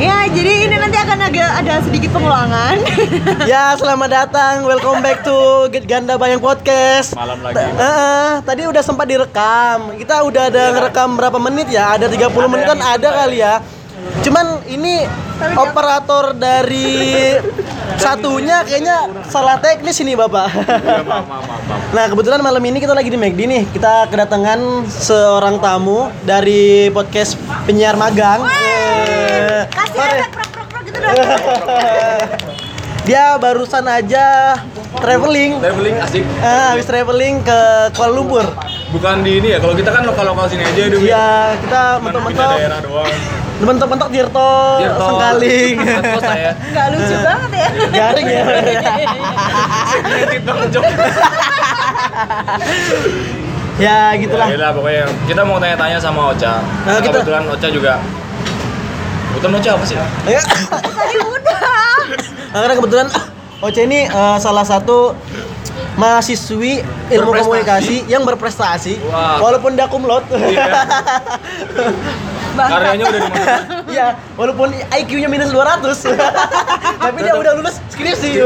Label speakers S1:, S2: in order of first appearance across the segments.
S1: Ya, jadi ini nanti akan agak ada sedikit pengulangan.
S2: Ya, selamat datang. Welcome back to Ganda Bayang Podcast.
S3: Malam lagi.
S2: Ta- eh, tadi udah sempat direkam. Kita udah ada ngerekam berapa menit ya? Ada 30 menitan ada kali ya. Cuman ini operator dari satunya kayaknya salah teknis ini, Bapak.
S3: Ya, maaf, maaf, maaf, maaf.
S2: Nah kebetulan malam ini kita lagi di McD nih Kita kedatangan seorang tamu dari podcast penyiar magang
S1: Kasih
S2: sore.
S1: efek prok-prok gitu dong.
S2: Dia barusan aja traveling
S3: Traveling asik.
S2: ah, Habis traveling ke Kuala Lumpur
S3: Bukan di ini ya. Kalau kita kan lokal-lokal sini aja dulu.
S2: Iya kita
S3: Cuman pindah
S2: mentok-mentok
S3: daerah doang.
S2: Mentok-mentok Tirto,
S3: Tirto.
S2: Sengkaling
S3: Terus saya.
S1: Nggak lucu banget ya.
S2: Garing ya
S3: Edit banget Jok.
S2: Ya gitulah
S3: Ya lah pokoknya kita mau tanya-tanya sama Ocha.
S2: Nah, kita-
S3: Kebetulan Ocha juga. Kebetulan Ocha apa sih?
S2: Ya.
S1: Tadi udah.
S2: Nah, karena kebetulan Oce ini eh, salah satu mahasiswi ilmu komunikasi yang berprestasi
S3: Wah.
S2: walaupun dia kumlot.
S3: Iya. Karyanya udah di mana?
S2: Iya, walaupun IQ-nya minus 200. Tapi dia udah lulus skripsi.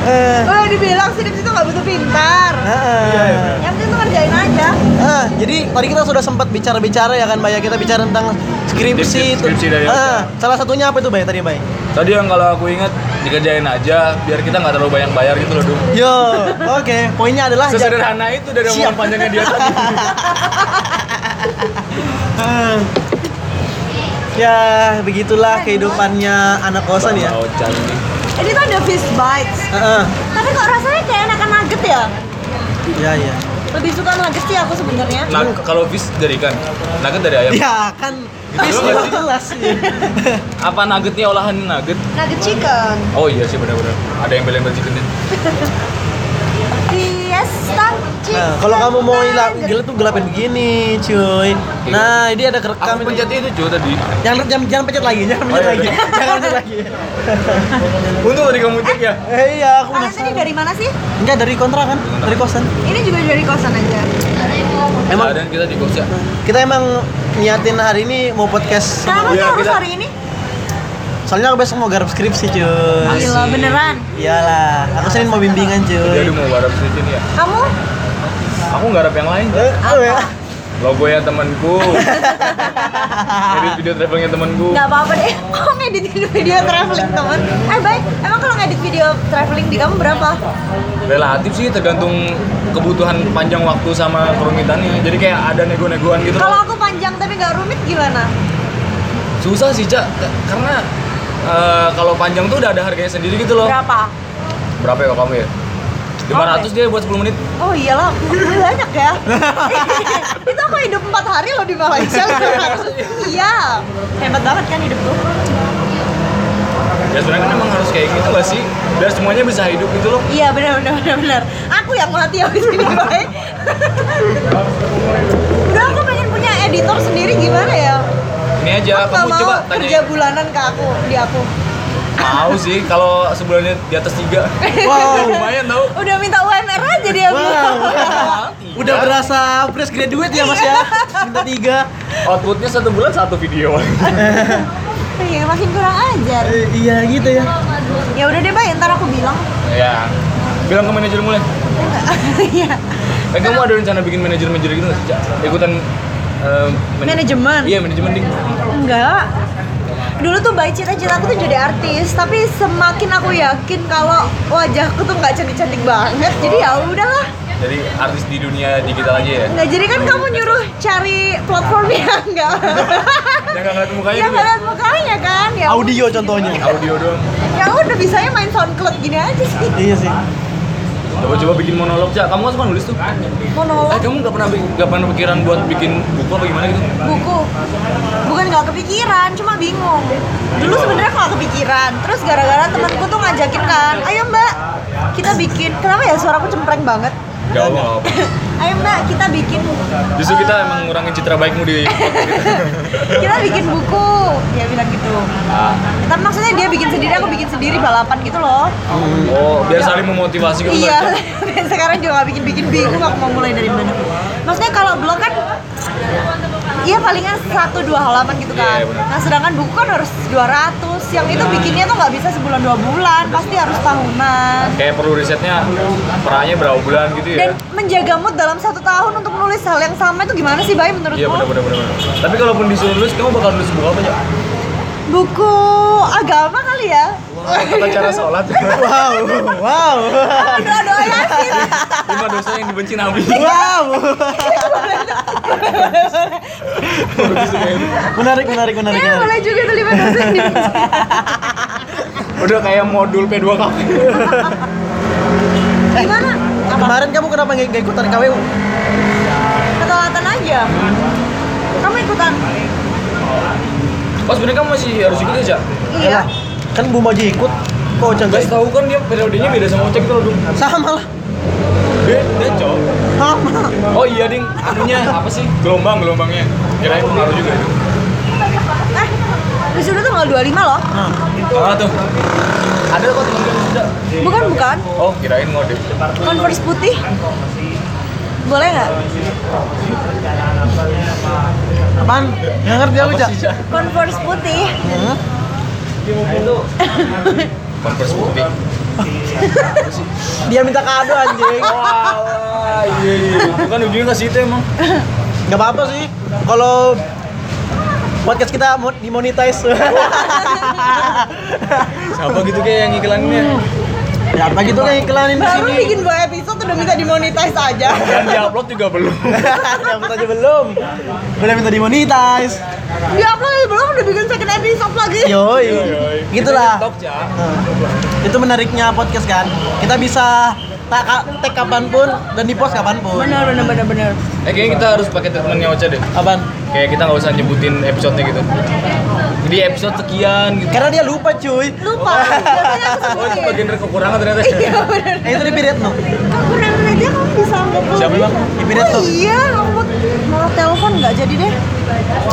S2: Eh,
S1: Udah dibilang sih itu nggak butuh pintar.
S2: heeh.
S3: Iya, iya.
S1: Yang penting tuh ngerjain aja.
S2: Ah, jadi tadi kita sudah sempat bicara-bicara ya kan, Bay? Ya, Kita bicara tentang skripsi itu.
S3: skripsi dari
S2: Ah, salah satunya apa itu, Bay? Tadi, Bay?
S3: Tadi yang kalau aku ingat dikerjain aja biar kita nggak terlalu banyak bayar gitu loh, Dung.
S2: Yo, oke. Poinnya adalah
S3: Sesederhana itu dari omongan panjangnya dia tadi.
S2: Ah. Ya, begitulah kehidupannya anak kosan ya.
S3: Ini.
S1: Ini tuh ada fish bites.
S2: Heeh.
S1: Tapi kok rasanya kayak enakan nugget ya?
S2: Iya, iya.
S1: Lebih suka nugget sih aku sebenarnya.
S3: Nah, kalau fish dari ikan, nugget dari ayam.
S2: Ya, kan
S3: Gitu
S2: fish
S3: doang
S2: jelas
S3: sih. Apa nuggetnya olahan nugget?
S1: Nugget chicken.
S3: Oh iya sih benar-benar. Ada yang beli chicken
S2: Nah, kalau kamu mau hilang gila tuh gelapin begini, cuy. Nah, ini ada kerekam
S3: Aku
S2: ini.
S3: pencet itu cuy tadi.
S2: Jangan jangan jangan pencet lagi, jangan
S3: Oh,
S2: pencet
S3: iya,
S2: lagi.
S3: iya.
S2: Jangan pencet lagi.
S3: Untung tadi kamu cek ya.
S2: Eh, iya, aku
S1: Kalian tadi
S2: penasaran.
S1: dari mana sih?
S2: Enggak dari kontrakan, dari kosan.
S1: Ini juga dari kosan aja.
S2: Emang
S3: dan kita di kos ya.
S2: kita emang niatin hari ini mau podcast.
S1: Kenapa sih harus
S3: kita-
S1: hari ini?
S2: Soalnya aku besok mau garap skripsi, cuy.
S1: Gila, beneran.
S2: Iyalah, aku senin mau bimbingan,
S3: Jadi
S2: cuy.
S3: mau garap di sini ya.
S1: Kamu?
S3: Aku garap yang lain.
S2: Eh, ya.
S3: Logo ya temanku. Edit video travelingnya temanku.
S1: Nggak apa-apa deh. Kok ngeditin video traveling temen? Eh baik, emang kalau ngedit video traveling di kamu berapa?
S3: Relatif sih tergantung kebutuhan panjang waktu sama kerumitannya. Jadi kayak ada nego-negoan gitu.
S1: Kalau aku panjang tapi nggak rumit gimana?
S3: Susah sih, Cak. Karena eh, kalau panjang tuh udah ada harganya sendiri gitu loh.
S1: Berapa?
S3: Berapa ya kalau kamu ya? 500 dia buat 10 menit.
S1: Oh iyalah, banyak ya. Itu aku hidup 4 hari loh di Malaysia. iya, hebat banget kan hidupku.
S3: Ya sebenarnya kan emang harus kayak gitu gak sih? Biar semuanya bisa hidup gitu loh.
S1: Iya benar benar benar benar. Aku yang mati habis ini baik. Udah aku pengen punya editor sendiri gimana ya?
S3: Ini aja, kamu
S1: mau
S3: coba
S1: kerja
S3: tanya.
S1: bulanan ke aku di aku.
S3: Mau sih kalau sebulannya di atas tiga.
S2: Wow.
S3: Lumayan tau.
S1: Udah minta UMR aja dia.
S2: Wow. Udah berasa fresh graduate ya, Mas ya. Minta tiga.
S3: Outputnya satu bulan satu video.
S1: Iya makin kurang ajar.
S2: Eh, iya gitu ya.
S1: Ya udah deh, Bay, ntar aku bilang.
S3: ya. Bilang ke manajer mulai.
S1: Iya.
S3: Eh kamu ada rencana bikin manajer-manajer gitu nggak sih? Ikutan man-
S1: Manajemen?
S3: Iya, manajemen ding.
S1: Enggak. Dulu tuh baik cita-cita aku tuh jadi artis, tapi semakin aku yakin kalau wajahku tuh nggak cantik-cantik banget, jadi ya udahlah.
S3: Jadi artis di dunia digital aja ya.
S1: Nggak jadi kan kamu nyuruh cari platformnya enggak.
S3: Yang nggak ngeliat mukanya
S1: Ya nggak
S3: ya.
S1: lihat mukanya kan ya.
S2: Audio contohnya.
S3: Audio doang.
S1: Ya udah bisanya main SoundCloud gini aja sih.
S2: Iya sih.
S3: Coba-coba bikin monolog, Cak. Kamu kan suka nulis tuh. Eh,
S1: Monolog
S3: kamu nggak pernah nggak pernah pikiran buat bikin buku apa gimana gitu?
S1: buku. Bukan nggak kepikiran, cuma bingung. Dulu sebenarnya nggak kepikiran. Terus gara-gara temanku tuh ngajakin kan, ayo mbak, kita bikin. Kenapa ya suaraku cempreng banget?
S3: Apa-apa.
S1: Ayo mbak, kita bikin.
S3: Justru kita
S1: eh,
S3: emang ngurangin citra baikmu di
S1: kita bikin buku. Dia bilang gitu.
S3: Ah.
S1: Tapi maksudnya dia bikin sendiri, aku bikin sendiri balapan gitu loh.
S3: Oh, biar saling memotivasi gitu.
S1: Iya, sekarang juga gak bikin-bikin bingung aku mau mulai dari mana. Maksudnya kalau blog kan iya palingan satu dua halaman gitu kan
S3: Iya, benar.
S1: nah sedangkan buku kan harus 200 yang itu bikinnya tuh nggak bisa sebulan dua bulan pasti harus tahunan
S3: Kayak perlu risetnya perannya berapa bulan gitu ya.
S1: dan menjaga mood dalam satu tahun untuk menulis hal yang sama itu gimana sih Bay menurutmu?
S3: Iya benar benar. benar. Tapi kalaupun disuruh nulis, kamu bakal nulis buku apa ya?
S1: Buku agama kali ya?
S3: Tata cara sholat.
S2: Wow, wow,
S1: Doa doa yasin.
S3: Lima dosa yang dibenci Nabi.
S2: wow. menarik, menarik, menarik,
S1: Ya boleh juga tuh lima dosa yang dibenci.
S3: Udah kayak modul P2K.
S1: Gimana?
S2: Kemarin kamu kenapa nggak ikutan KWU?
S1: Ketelatan aja. Kamu ikutan?
S3: Oh sebenarnya kamu masih harus ikut aja.
S1: Iya.
S2: Kan Bu Maji ikut. Kok
S3: Guys
S2: ikut?
S3: tahu kan dia periodenya beda sama Ocek tuh dong.
S2: Sama lah.
S3: Beda cowok.
S2: Sama.
S3: Oh iya ding, anunya apa sih? Gelombang gelombangnya. Kirain pengaruh juga.
S1: Eh, wisuda tanggal 25 loh.
S3: Ah tuh. Ada kok teman gue sudah.
S1: Bukan bukan.
S3: Oh kirain ngode.
S1: Converse putih. Boleh nggak?
S2: Apaan? Nggak ngerti aku, Cak?
S1: Converse putih.
S2: Hmm?
S3: Converse putih.
S2: Dia minta kado anjing.
S3: Wah, iya iya. Bukan ujungnya ke situ emang.
S2: Gak apa-apa sih. Kalau podcast kita dimonetize.
S3: Siapa gitu kayak yang iklaninnya?
S2: Ya apa gitu kan iklanin di
S1: Baru
S2: sini.
S1: bikin dua episode udah minta dimonetize aja.
S3: Dan diupload juga belum.
S2: Yang aja belum. Udah minta dimonetize.
S1: Di upload aja belum udah bikin second episode lagi.
S2: Yoi. Gitulah.
S3: Top Cak.
S2: Nah, itu menariknya podcast kan. Kita bisa tak tag kapan pun dan di post kapan pun.
S1: Benar benar benar benar.
S3: Eh kayaknya kita harus pakai treatmentnya Ocha deh.
S2: Apaan?
S3: Kayak kita nggak usah nyebutin episodenya gitu. Jadi episode sekian gitu.
S2: Karena dia lupa cuy.
S1: Lupa. Aku
S3: Oh itu bagian dari kekurangan ternyata.
S1: Iya benar.
S2: Eh itu di period no.
S1: Kekurangan aja kamu bisa anggap
S3: Siapa
S1: lebih.
S3: bang?
S2: Di period
S1: Oh
S2: tuh.
S1: iya, kamu mau telepon nggak jadi deh.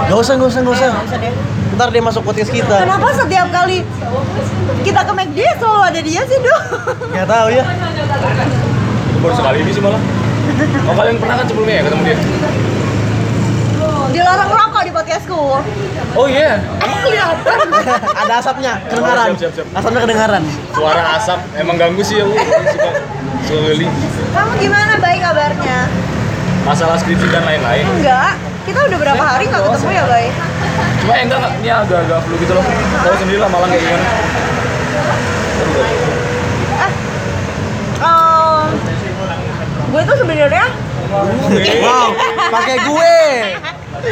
S2: Gak usah, gak usah, gak usah.
S1: Nggak usah deh.
S2: Ntar dia masuk podcast kita.
S1: Kenapa setiap kali kita ke McD selalu ada dia sih, Duh?
S2: Gak tahu ya.
S3: Itu baru sekali ini sih malah. Oh kalian pernah kan sebelumnya ya ketemu dia?
S1: Dilarang rokok di podcastku.
S3: Oh iya.
S1: Emang kelihatan?
S2: Ada asapnya, kedengaran.
S3: Siap, siap, siap.
S2: Asapnya kedengaran.
S3: Suara asap emang ganggu sih aku. Suka suka.
S1: Kamu gimana baik kabarnya?
S3: Masalah skripsi dan lain-lain.
S1: Enggak. Kita udah berapa hari nggak ketemu ya, Bay?
S3: Cuma ya enggak, enggak, ini agak-agak flu gitu loh. Tahu sendiri lah Malang kayak gimana.
S1: Eh, em, gue tuh sebenarnya
S2: Wow, pakai gue.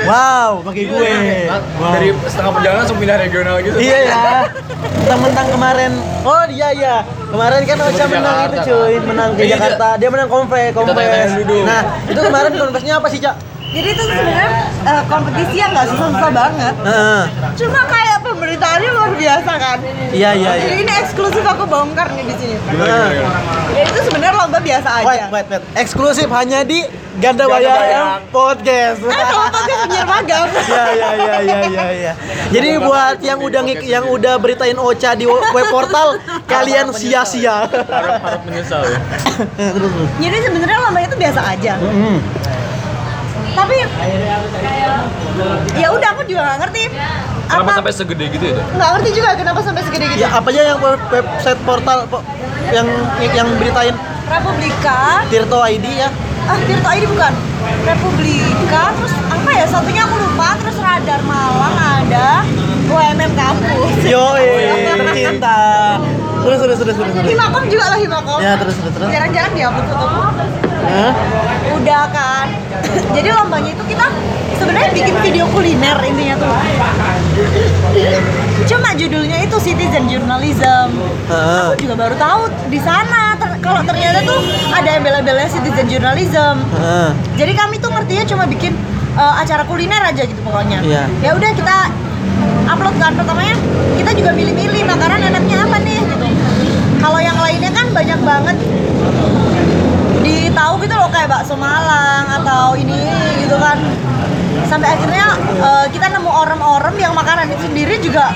S2: Wow, pakai gue.
S3: Nah,
S2: Wow.
S3: Dari setengah perjalanan langsung pindah regional gitu.
S2: Iya ya. Mentang-mentang kemarin. Oh iya iya. Kemarin kan Ocha menang
S3: Jakarta,
S2: itu cuy, menang ke
S3: Iya, iya.
S2: Jakarta. Dia menang
S3: tanya-tanya dulu.
S2: Nah, itu kemarin konvesnya apa sih, Cak?
S1: Jadi itu sebenarnya eh, kompetisi yang nggak susah-susah banget.
S2: Heeh.
S1: Cuma kayak pemberitaannya luar biasa kan.
S2: Iya iya
S1: Jadi
S2: iya.
S1: ini eksklusif aku bongkar nih di sini.
S2: Nah.
S1: Ya itu sebenarnya lomba biasa aja.
S2: Wait, wait, wait. Eksklusif hanya di Ganda
S3: Ganda
S2: Bayang. Podcast.
S1: Eh kalau podcast penyiar magang.
S2: Iya iya iya iya iya iya. Jadi buat yang udah ngik- yang udah beritain Ocha di web portal, kalian sia-sia.
S3: Harap-harap menyesal ya.
S2: Terus terus.
S1: Jadi sebenarnya lomba itu biasa aja.
S2: Hmm.
S1: Tapi ya udah aku juga nggak ngerti.
S3: Kenapa
S1: Apa
S3: sampai segede gitu ya?
S1: nggak ngerti juga kenapa sampai segede gitu.
S2: Ya apa aja yang web- website portal po- yang yang beritain
S1: Republika,
S2: Tirto ID ya.
S1: ah Tirto ID bukan. Republika, terus apa ya satunya aku lupa, terus Radar Malang ada, UMM kampus.
S2: Yo, tercinta. Terus terus terus terus. terus.
S1: Himakom juga lah Himakom.
S2: Ya terus terus terus.
S1: Jarang-jarang diupload fotoku.
S2: Hah?
S1: Udah kan. Jadi lombanya itu kita sebenarnya bikin video kuliner intinya tuh. Cuma judulnya itu Citizen Journalism.
S2: Heeh.
S1: Aku juga baru tahu di sana ter- kalau ternyata tuh ada embel-embelnya Citizen Journalism.
S2: Heeh.
S1: Jadi kami tuh ngertinya cuma bikin uh, acara kuliner aja gitu pokoknya.
S2: Iya.
S1: Ya udah kita upload kan pertamanya kita juga milih-milih makanan enaknya apa nih. Kalau yang lainnya kan banyak banget di tahu gitu loh kayak bakso Malang atau ini gitu kan. Sampai akhirnya uh, kita nemu orem-orem yang makanan itu sendiri juga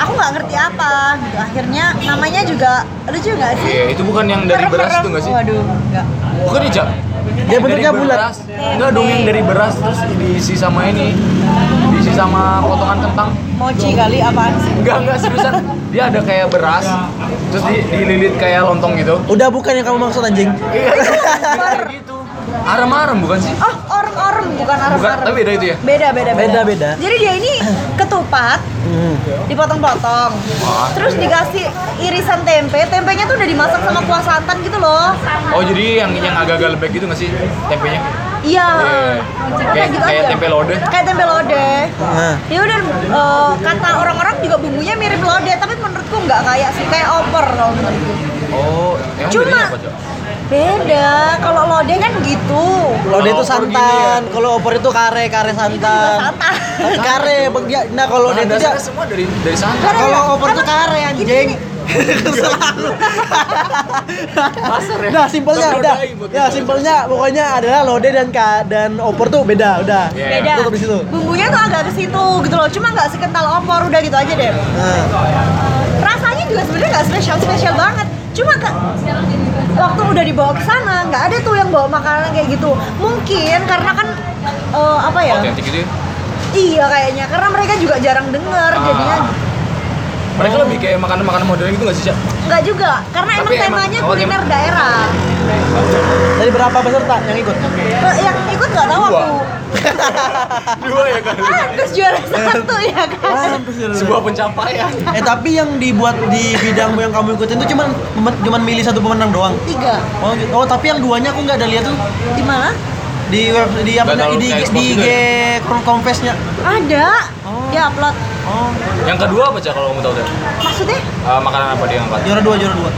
S1: aku nggak ngerti apa gitu akhirnya namanya juga lucu nggak sih
S3: Iya, itu bukan yang dari beras itu nggak sih?
S1: waduh enggak
S3: Bukan Cak?
S2: Dia bentuknya bulat.
S3: beras. Enggak dong yang dari beras terus diisi sama ini. Diisi sama potongan kentang.
S1: mochi kali apaan sih
S3: Enggak, enggak seriusan. Dia ada kayak beras, terus di, dililit kayak lontong gitu.
S2: Udah bukan yang kamu maksud anjing.
S3: Iya, kayak gitu. Aram-aram bukan sih?
S1: oh orem-orem bukan
S3: Bukan,
S1: arem-arem
S3: tapi beda itu ya?
S1: beda beda
S2: Beda, beda.
S1: jadi dia ini ketupat
S2: Hmm.
S1: dipotong-potong terus dikasih irisan tempe tempenya tuh udah dimasak sama kuah santan gitu loh
S3: Oh, jadi yang yang agak-agak lembek gitu nggak sih tempenya?
S1: iya
S3: Iya. Kayak kayak tempe lodeh.
S1: kayak tempe lodeh
S2: Nah.
S1: ya udah eh, kata orang-orang juga bumbunya mirip lodeh tapi menurutku nggak kayak sih kayak opor kalau menurutku
S3: Oh, emang
S1: Cuma-
S3: bedanya apa?
S1: Beda kalau lodeh kan gitu
S2: dia itu santan, kalau opor itu kare, kare santan.
S1: santan.
S2: Tapi kare, bang dia. Nah kalau dia
S3: Bahan
S2: itu dia,
S3: dasarnya semua dari dari sana.
S1: Karena-
S2: kalau opor itu kare anjing. Selalu.
S3: Pasar ya?
S2: Nah simpelnya udah, ya simpelnya pokoknya adalah lode dan ka, dan opor tuh beda, udah.
S3: Iya.
S1: beda
S2: Tutup di situ.
S1: bumbunya tuh agak ke situ gitu loh cuma nggak sekental opor udah gitu aja deh
S2: Nah,
S1: rasanya juga sebenarnya nggak spesial spesial banget cuma ke waktu udah dibawa ke sana nggak ada tuh yang bawa makanan kayak gitu mungkin karena kan eh, apa ya
S3: Otentik gitu ya?
S1: iya kayaknya karena mereka juga jarang denger
S3: Ah.
S1: jadinya
S3: Mereka lebih kayak makanan-makanan modern gitu nggak sih, Cak?
S1: nggak juga karena emang
S3: Tapi emang-
S1: temanya
S3: oh,
S1: kuliner
S3: tem-
S1: daerah
S2: dari berapa peserta yang ikut?
S1: Eh, yang ikut nggak tahu
S3: Dua.
S1: aku
S3: Dua ya kan?
S1: ah terus juara satu ya kan
S3: Sebuah pencapaian.
S2: Eh tapi yang dibuat di bidang yang kamu ikutin itu cuman cuman milih satu pemenang doang.
S1: tiga
S2: Oh, gitu. oh tapi yang duanya aku nggak ada lihat tuh
S1: di mana
S2: di web di apa di
S3: kayak
S2: di
S3: expose
S2: IG
S3: gitu
S2: confessnya.
S1: ada
S2: Oh.
S1: dia upload
S2: Oh,
S3: Yang kedua apa, Cak, kalau kamu tahu, Cak?
S1: maksudnya
S3: Eh, makanan apa dia angkat?
S2: juara dua juara dua.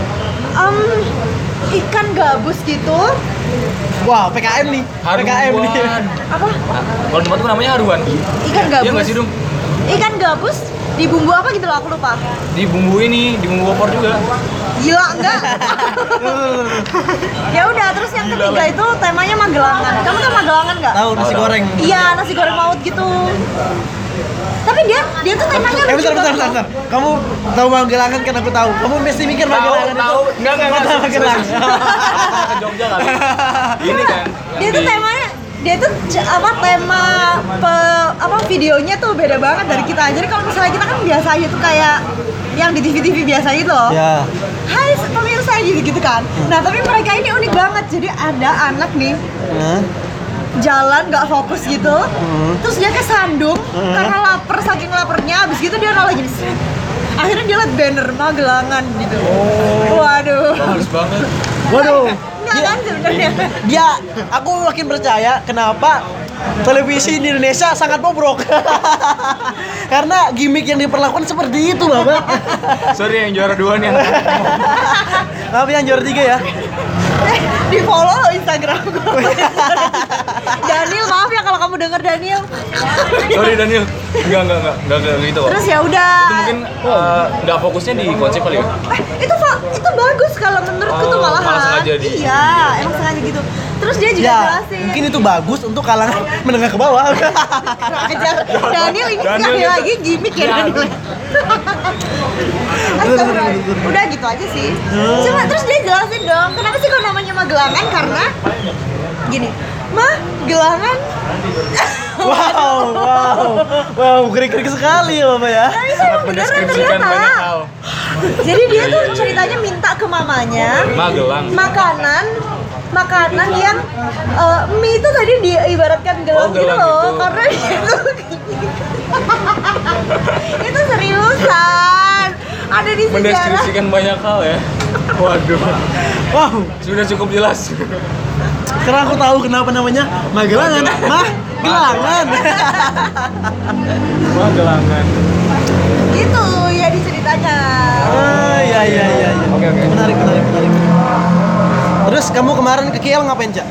S1: Ikan gabus gitu
S2: Wah, PKM nih. PKM nih.
S3: Haruan.
S1: apa
S3: Nah, kalau tempat itu namanya haruan.
S1: ikan
S3: Iya
S1: gabus
S3: nggak sih, Dung?
S1: ikan gabus di bumbu apa gitu loh aku lupa
S3: Di bumbu ini, di bumbu opor juga.
S1: Gila enggak ya udah terus yang ketiga itu temanya magelangan kamu tau magelangan nggak
S2: Tahu nasi goreng.
S1: iya nasi goreng maut gitu tapi dia dia tuh temanya
S2: Eh bentar, bentar, bentar, bentar. Kamu tahu Magelangan kan aku tahu. Kamu mesti mikir Magelangan
S3: tahu.
S2: itu.
S3: Enggak, enggak, enggak.
S2: Magelangan?
S3: Ke Jogja kali. Ini kan.
S1: dia tuh temanya dia tuh apa tema pe, apa videonya tuh beda banget dari kita jadi kalau misalnya kita kan biasa aja tuh kayak yang di TV TV biasa gitu loh
S2: Ya.
S1: Hai pemirsa gitu gitu kan nah tapi mereka ini unik banget jadi ada anak nih jalan nggak fokus gitu
S2: Hmm.
S1: terus dia kesandung
S2: Hmm.
S1: karena lapar saking laparnya abis gitu dia nolak gini set. akhirnya dia liat banner Magelangan gitu
S2: Oh.
S1: waduh
S3: Bagus banget.
S2: Waduh.
S1: nggak
S2: Dia,
S1: kan sebenarnya
S2: dia aku makin percaya kenapa televisi di Indonesia sangat bobrok. Karena gimmick yang diperlakukan seperti itu Mbak.
S3: Sorry yang juara dua nih
S2: Tapi yang juara tiga ya.
S1: Eh, di follow lo Instagram gue Daniel maaf ya kalau kamu denger Daniel
S3: Sorry Daniel. Enggak, enggak, enggak, enggak, enggak gitu kok.
S1: terus ya udah
S3: Itu mungkin eh, nggak fokusnya di konsep kali ya.
S1: eh, itu Pak, itu bagus kalau menurutku tuh
S3: Oh,
S1: malahan
S3: malah sengaja di-
S1: iya emang sengaja gitu terus dia juga
S2: Ya,
S1: jelasin
S2: mungkin itu bagus untuk kalangan menengah ke bawah.
S1: Ajar. Daniel ini
S3: Daniel
S1: sekali lagi gimmick ya. Daniel. Udah gitu aja sih. Cuma terus dia jelasin dong, kenapa sih kok namanya Magelangan? Karena gini, mah gelangan.
S2: wow, wow, wow, gerik-gerik sekali ya Bapak ya.
S1: Tapi saya emang beneran
S3: Mendeskripsikan
S1: ternyata. Jadi dia tuh ceritanya minta ke mamanya
S3: Magelang.
S1: makanan makanan yang eh, mie itu tadi diibaratkan gelang
S3: Oh,
S1: gitu loh
S3: gitu.
S1: karena itu itu seriusan ada di sejarah
S3: Mendeskripsikan banyak hal ya. Waduh.
S2: Wow,
S3: Sudah cukup jelas.
S2: sekarang aku tahu kenapa namanya Magelangan. Mah, gelangan.
S3: Magelangan.
S1: gitu ya di ceritanya
S2: Ah, iya iya iya. iya.
S3: Oke, oke.
S2: Menarik, menarik, menarik. Terus kamu kemarin ke KL ngapain, Cak?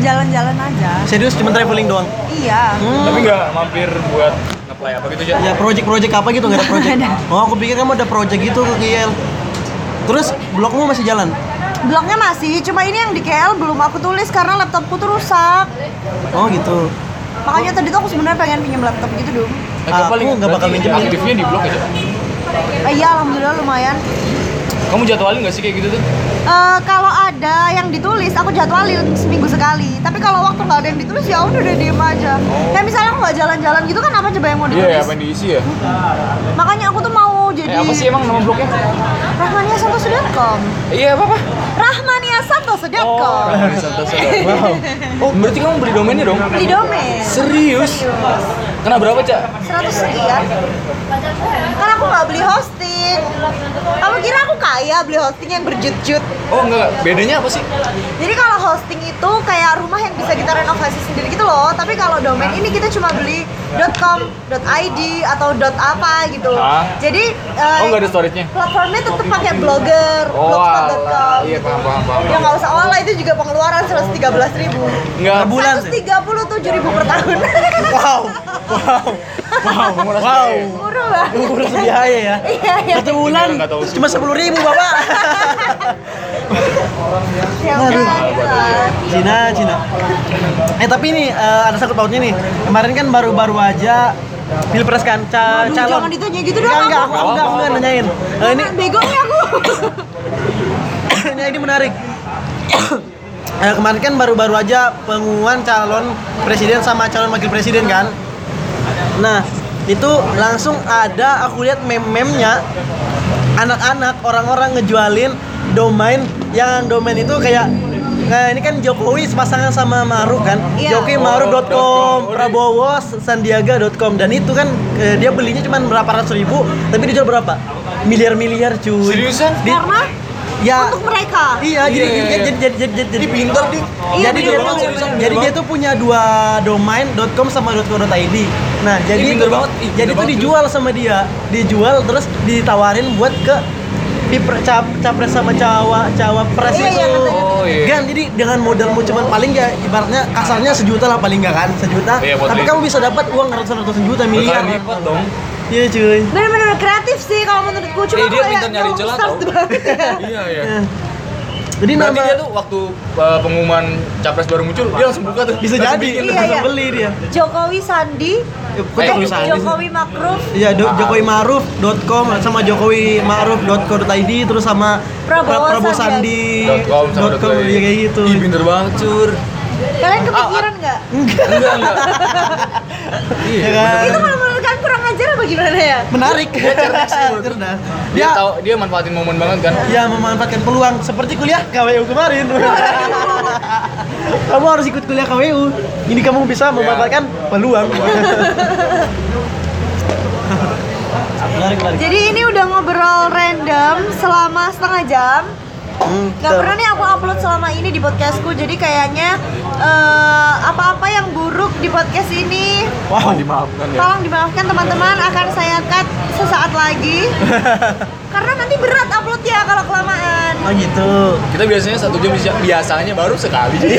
S1: jalan-jalan aja
S2: Serius cuma traveling doang?
S1: iya
S2: Hmm.
S3: Tapi nggak mampir buat nge-play apa gitu aja.
S2: Ya project-project apa gitu nggak ada project? Oh aku pikir kamu ada project gitu ke KL. Terus blogmu masih jalan?
S1: blognya masih cuma ini yang di KL belum aku tulis karena laptopku tuh rusak
S2: Oh gitu.
S1: makanya tadi tuh aku sebenarnya pengen pinjam laptop gitu dong
S2: Aku nggak bakal
S3: berarti
S2: minjem.
S3: Aktifnya di blog aja.
S1: Eh, Iya, alhamdulillah lumayan.
S3: Kamu jadwalin nggak sih kayak gitu tuh?
S1: Eh, kalau ada yang ditulis, aku jadwalin seminggu sekali. Tapi kalau waktu nggak ada yang ditulis ya udah deh diem aja. Kayak misalnya aku nggak jalan-jalan gitu kan apa coba yang mau
S3: Iya,
S1: ditulis?
S3: ya, apa yang diisi ya?
S1: Makanya aku tuh mau jadi
S3: Eh, apa sih emang nama blognya?
S1: rahmaniasantoso.com.
S3: Iya, apa apa?
S1: rahmaniasantoso.com.
S3: Wow. Oh, berarti kamu beli domainnya dong?
S1: Beli domain.
S3: Serius? Kena berapa, Cak?
S1: 100 sekian. Kan aku nggak beli hosting. Kamu kira aku kaya beli hosting yang berjut-jut?
S3: Oh, enggak. Bedanya apa sih?
S1: Jadi kalau hosting itu kayak rumah yang bisa kita renovasi sendiri gitu loh. Tapi kalau domain ini kita cuma beli .com, .id atau .apa gitu.
S3: Ah.
S1: Jadi eh,
S3: Oh, enggak ada storage-nya?
S1: platformnya tetap pakai blogger,
S3: Oh,
S1: blogspot.com.
S3: Iya, paham, paham, paham.
S1: Ya nggak usah olah itu juga pengeluaran 113 ribu.
S3: Enggak.
S2: Sebulan sih.
S1: 137 ribu per tahun.
S2: Wow. Wow.
S3: Wow, menguras
S2: Wow.
S1: Murah banget.
S2: Urus biaya ya.
S1: Iya, iya.
S2: Satu bulan cuma sepuluh ribu bapak.
S1: Ya udah, lah.
S2: Cina, Cina. Eh tapi ini eh, ada sangkut pautnya nih. Kemarin kan baru-baru aja pilpres kan ca
S1: Aduh,
S2: calon.
S1: jangan ditanya gitu dong,
S2: Enggak, enggak,
S1: aku.
S2: enggak, aku nggak nanyain. Eh, ini
S1: Bego nih aku.
S2: ini, ini menarik. Eh, kemarin kan baru-baru aja pengumuman calon presiden sama calon wakil presiden kan. Nah, itu langsung ada aku lihat meme-memnya anak-anak orang-orang ngejualin domain yang domain itu kayak Nah ini kan Jokowi pasangan sama Maruf kan
S1: Iya.
S2: Jokowi
S3: Oh,
S2: Maruf.com
S3: .com.
S2: Prabowo Sandiaga.com Dan itu kan eh, dia belinya cuma berapa ratus ribu Tapi dijual berapa? Miliar-miliar cuy
S3: Seriusan?
S2: Di-
S1: Karena
S2: Ya
S1: untuk mereka.
S2: Iya, jadi,
S3: Iya, iya,
S2: jadi,
S3: iya.
S2: jadi jadi jadi jadi
S3: pintar, Dik.
S1: Iya,
S2: jadi dia tuh jadi dia tuh punya dua domain .com sama .co.id. Nah, jadi
S3: pinter
S2: itu-
S3: banget,
S2: jadi
S3: pinter
S2: itu dijual sama dia. Dijual terus ditawarin buat ke Pipre, cap, capres sama cawa cawa pres
S1: Iya,
S2: itu.
S1: iya.
S3: Oh, iya.
S2: Gan, jadi dengan modalmu cuman paling ya ibaratnya kasarnya sejuta lah paling nggak kan sejuta.
S3: Iya,
S2: tapi kamu bisa dapat uang ratusan-ratusan juta miliar.
S3: Lipat dong.
S2: Iya cuy.
S1: Bener-bener kreatif sih kalau menurutku. Cuma
S3: Eh, dia
S1: kayak
S3: pintar nyari celah tau. Iya, iya.
S2: Ya. Jadi
S3: Berarti
S2: nama
S3: dia tuh waktu uh, pengumuman capres baru muncul, dia langsung buka tuh.
S2: bisa jadi
S3: bikin.
S1: Iya,
S2: langsung
S1: iya.
S2: beli dia.
S1: Jokowi Sandi,
S2: Eh,
S3: Eh,
S2: Jokowi Sandi?
S1: Jokowi Makruf,
S2: Iya, do- Jokowi Maruf.com sama Jokowi Maruf.co.id terus sama
S1: Prabowo
S2: Prabowo
S1: Sandi.
S3: Com sama dot
S2: com, iya kayak gitu.
S3: Ih, pinter banget, Cur.
S1: Kalian kepikiran nggak?
S3: Enggak, enggak. Iya,
S2: Ya kan?
S1: Itu kalau menurut kalian kurang ajar apa gimana ya?
S2: Menarik.
S3: Dia cerdas. Dia
S2: Dia
S3: tahu dia manfaatin momen banget kan.
S2: ya memanfaatkan peluang seperti kuliah KWU kemarin. kamu harus ikut kuliah KWU. Ini kamu bisa memanfaatkan peluang. menarik, menarik.
S1: Jadi ini udah ngobrol random selama setengah jam.
S2: Hmm,
S1: Gak pernah nih aku upload selama ini di podcastku. Jadi kayaknya eh, apa-apa yang buruk di podcast ini
S2: Wow.
S3: dimaafkan ya.
S1: tolong dimaafkan teman-teman akan saya cut sesaat lagi. Karena nanti berat uploadnya kalau kelamaan.
S2: Oh gitu.
S3: Kita biasanya satu jam bisa, biasanya baru sekali.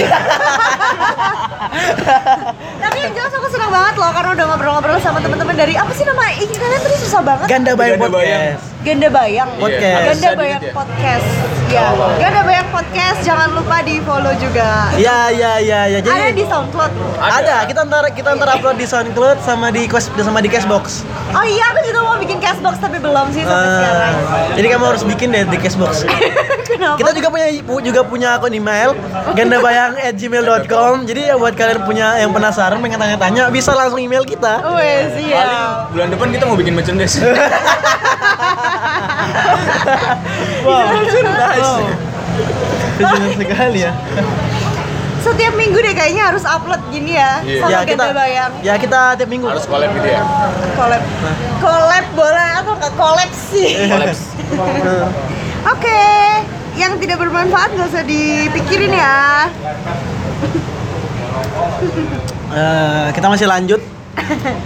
S1: Tapi yang jelas aku senang banget loh karena udah ngobrol-ngobrol sama teman-teman dari apa sih nama ini kalian tadi susah banget.
S2: Ganda Bayang
S3: Ganda Bayang.
S2: Podcast.
S1: Ganda Bayang.
S2: Podcast.
S3: Iya,
S1: Ganda Bayang
S3: ya.
S1: Podcast. Ya. Ganda Bayang Podcast jangan lupa di follow juga.
S2: Iya, iya, iya, ya. Jadi
S1: Ada di SoundCloud.
S2: Ada, kita ntar kita ntar upload di SoundCloud sama di Quest sama di Cashbox.
S1: Oh iya, aku juga mau bikin cashbox tapi belum sih sampai
S2: Eh,
S1: sekarang.
S2: jadi kamu harus bikin deh di Cashbox.
S1: Kenapa?
S2: Kita juga punya pu- juga punya akun email gandabayang@gmail.com. Jadi ya buat kalian punya yang penasaran pengen tanya-tanya bisa langsung email kita.
S1: Wes,
S3: Paling
S1: iya.
S3: bulan depan kita mau bikin merchandise.
S2: Wow.
S3: Merchandise.
S2: Wow. Sekali ya.
S1: Setiap minggu deh kayaknya harus upload gini ya
S3: Iya.
S1: sama
S2: ya kita
S1: Ganda Bayang.
S2: ya kita tiap minggu.
S3: Harus collab gitu ya.
S1: Collab. Collab boleh atau nggak collab sih?
S3: Collab.
S1: Oke, yang tidak bermanfaat nggak usah dipikirin ya.
S2: eh, kita masih lanjut.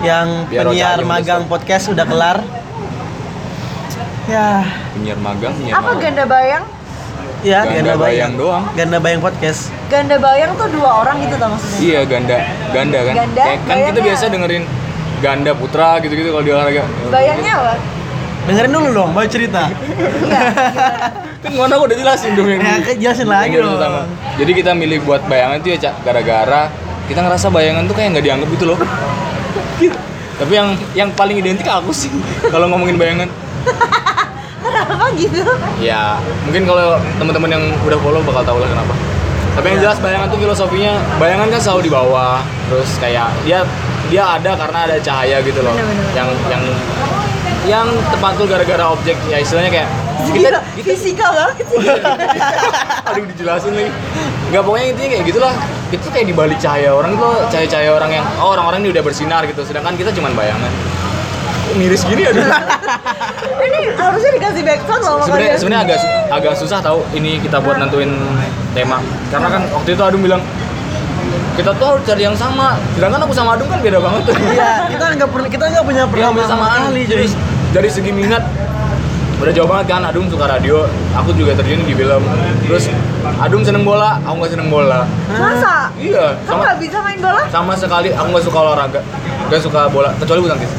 S2: Yang
S3: Biar
S2: penyiar magang
S3: besok.
S2: podcast udah kelar. Ya,
S3: Penyiar magang, penyiar
S1: Apa
S3: magang.
S1: Ganda Bayang?
S2: ya
S3: Ganda Bayang doang.
S2: Ganda Bayang podcast.
S1: Ganda Bayang tuh dua orang gitu tau maksudnya?
S3: Iya, ganda, ganda kan.
S1: Ganda,
S3: Kayak kan kita biasa dengerin ganda putra gitu-gitu kalau di olahraga.
S1: Bayangnya apa?
S2: Dengerin dulu dong, baru cerita.
S1: Iya.
S3: Kan ngono aku udah jelasin dong yang
S2: Ya, jelasin lagi
S3: yang
S2: dong.
S3: pertama. Jadi kita milih buat bayangan tuh ya, Cak, gara-gara kita ngerasa bayangan tuh kayak nggak dianggap gitu loh. Gitu. Tapi yang yang paling identik aku sih kalau ngomongin bayangan.
S1: Kenapa gitu?
S3: ya mungkin kalau teman-teman yang udah follow bakal tahu lah kenapa tapi yang jelas bayangan tuh filosofinya bayangan kan selalu di bawah terus kayak dia dia ada karena ada cahaya gitu loh
S1: Bener-bener.
S3: yang yang yang terpantul gara-gara objek ya istilahnya kayak kita kita
S1: fisika banget sih.
S3: aduh dijelasin lagi. Nggak pokoknya intinya kayak gitulah. Itu kayak di balik cahaya orang itu cahaya-cahaya orang yang oh orang-orang ini udah bersinar gitu. Sedangkan kita cuma bayangan. Miris gini aduh?
S1: Ini harusnya dikasih backsound loh sama
S3: sebenarnya sebenarnya agak agak susah tahu ini kita buat nentuin tema. Karena kan waktu itu Adung bilang kita tuh harus cari yang sama. Sedangkan aku sama Adung kan beda banget tuh.
S2: Iya, kita nggak pernah kita nggak punya persamaan
S3: bersamaan
S2: kali
S3: jadi dari segi minat udah jauh banget kan Adung suka radio aku juga terjun di film terus Adung seneng bola aku nggak seneng bola
S1: Masa?
S3: iya
S1: Kamu
S3: sama
S1: nggak bisa main bola?
S3: sama sekali aku nggak suka olahraga nggak suka bola kecuali bulu tangkis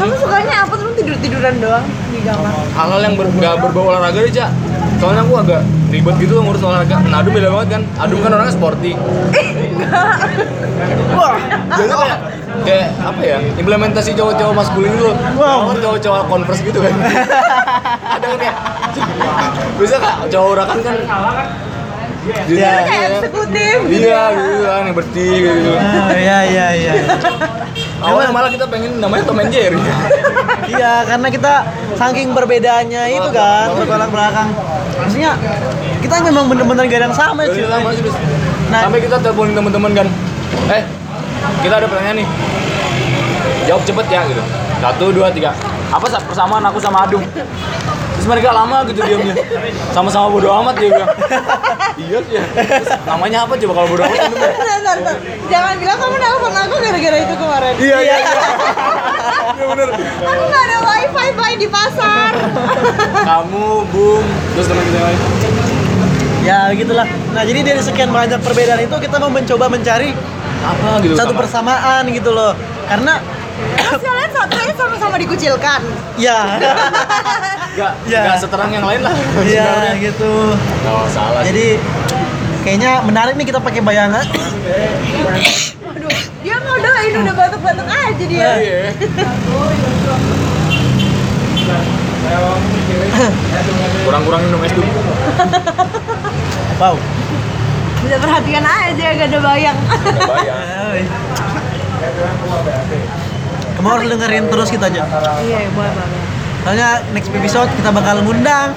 S1: Kamu sukanya apa tuh tidur tiduran doang di kamar?
S3: hal-hal yang ber, berbau olahraga deh cak soalnya aku agak ribet gitu ngurus olahraga. Nah Adung beda banget kan. Adung kan orangnya sporty. Wah. Jadi kayak kayak apa ya implementasi cowok-cowok maskulin gitu loh.
S2: Wow.
S3: cowok-cowok converse gitu kan. Ada kan kayak bisa kak cowok urakan kan
S2: Iya,
S1: Kayak
S3: iya.
S1: eksekutif gitu
S3: iya
S1: ya.
S3: gitu kan yang bersih gitu
S2: Ah, iya iya iya.
S3: awalnya malah kita pengen namanya Tom and Jerry
S2: Iya, karena kita saking perbedaannya itu kan, bertolak belakang. Maksudnya kita memang bener-bener gak ada yang sama
S3: sih, Bis.
S2: Nah.
S3: sampai kita teleponin teman-teman kan eh kita ada pertanyaan nih jawab cepet ya gitu satu dua tiga apa sa- persamaan aku sama Adung terus mereka lama gitu diamnya sama-sama bodo amat dia bilang iya sih ya Terus namanya apa coba kalau bodo amat?
S1: Bentar, bentar. Jangan bilang kamu nelpon aku gara-gara itu kemarin.
S2: Iya iya.
S3: iya bener
S1: Aku nggak ada wifi bay di pasar.
S3: kamu Bung terus teman kita lain
S2: Ya gitulah. Nah jadi dari sekian banyak perbedaan itu kita mau mencoba mencari
S3: apa gitu
S2: satu
S3: sama?
S2: persamaan gitu loh. Karena
S1: Terus kalian satunya sama-sama dikucilkan.
S2: ya,
S3: Gak,
S2: Ya.
S3: gak seterang yang lain lah
S2: ya
S3: sebenarnya.
S2: gitu.
S3: Oh, salah sih.
S2: Jadi kayaknya menarik nih kita pakai bayangan.
S1: Waduh, dia ngodain udah batuk-batuk aja dia.
S3: Iya. Kurang-kurang minum es dulu.
S2: Wow.
S1: Bisa perhatian aja gak ada bayang.
S3: Gak bayar.
S2: Kamu harus dengerin terus kita aja.
S1: Iya, boleh banget.
S2: Soalnya next episode kita bakal ngundang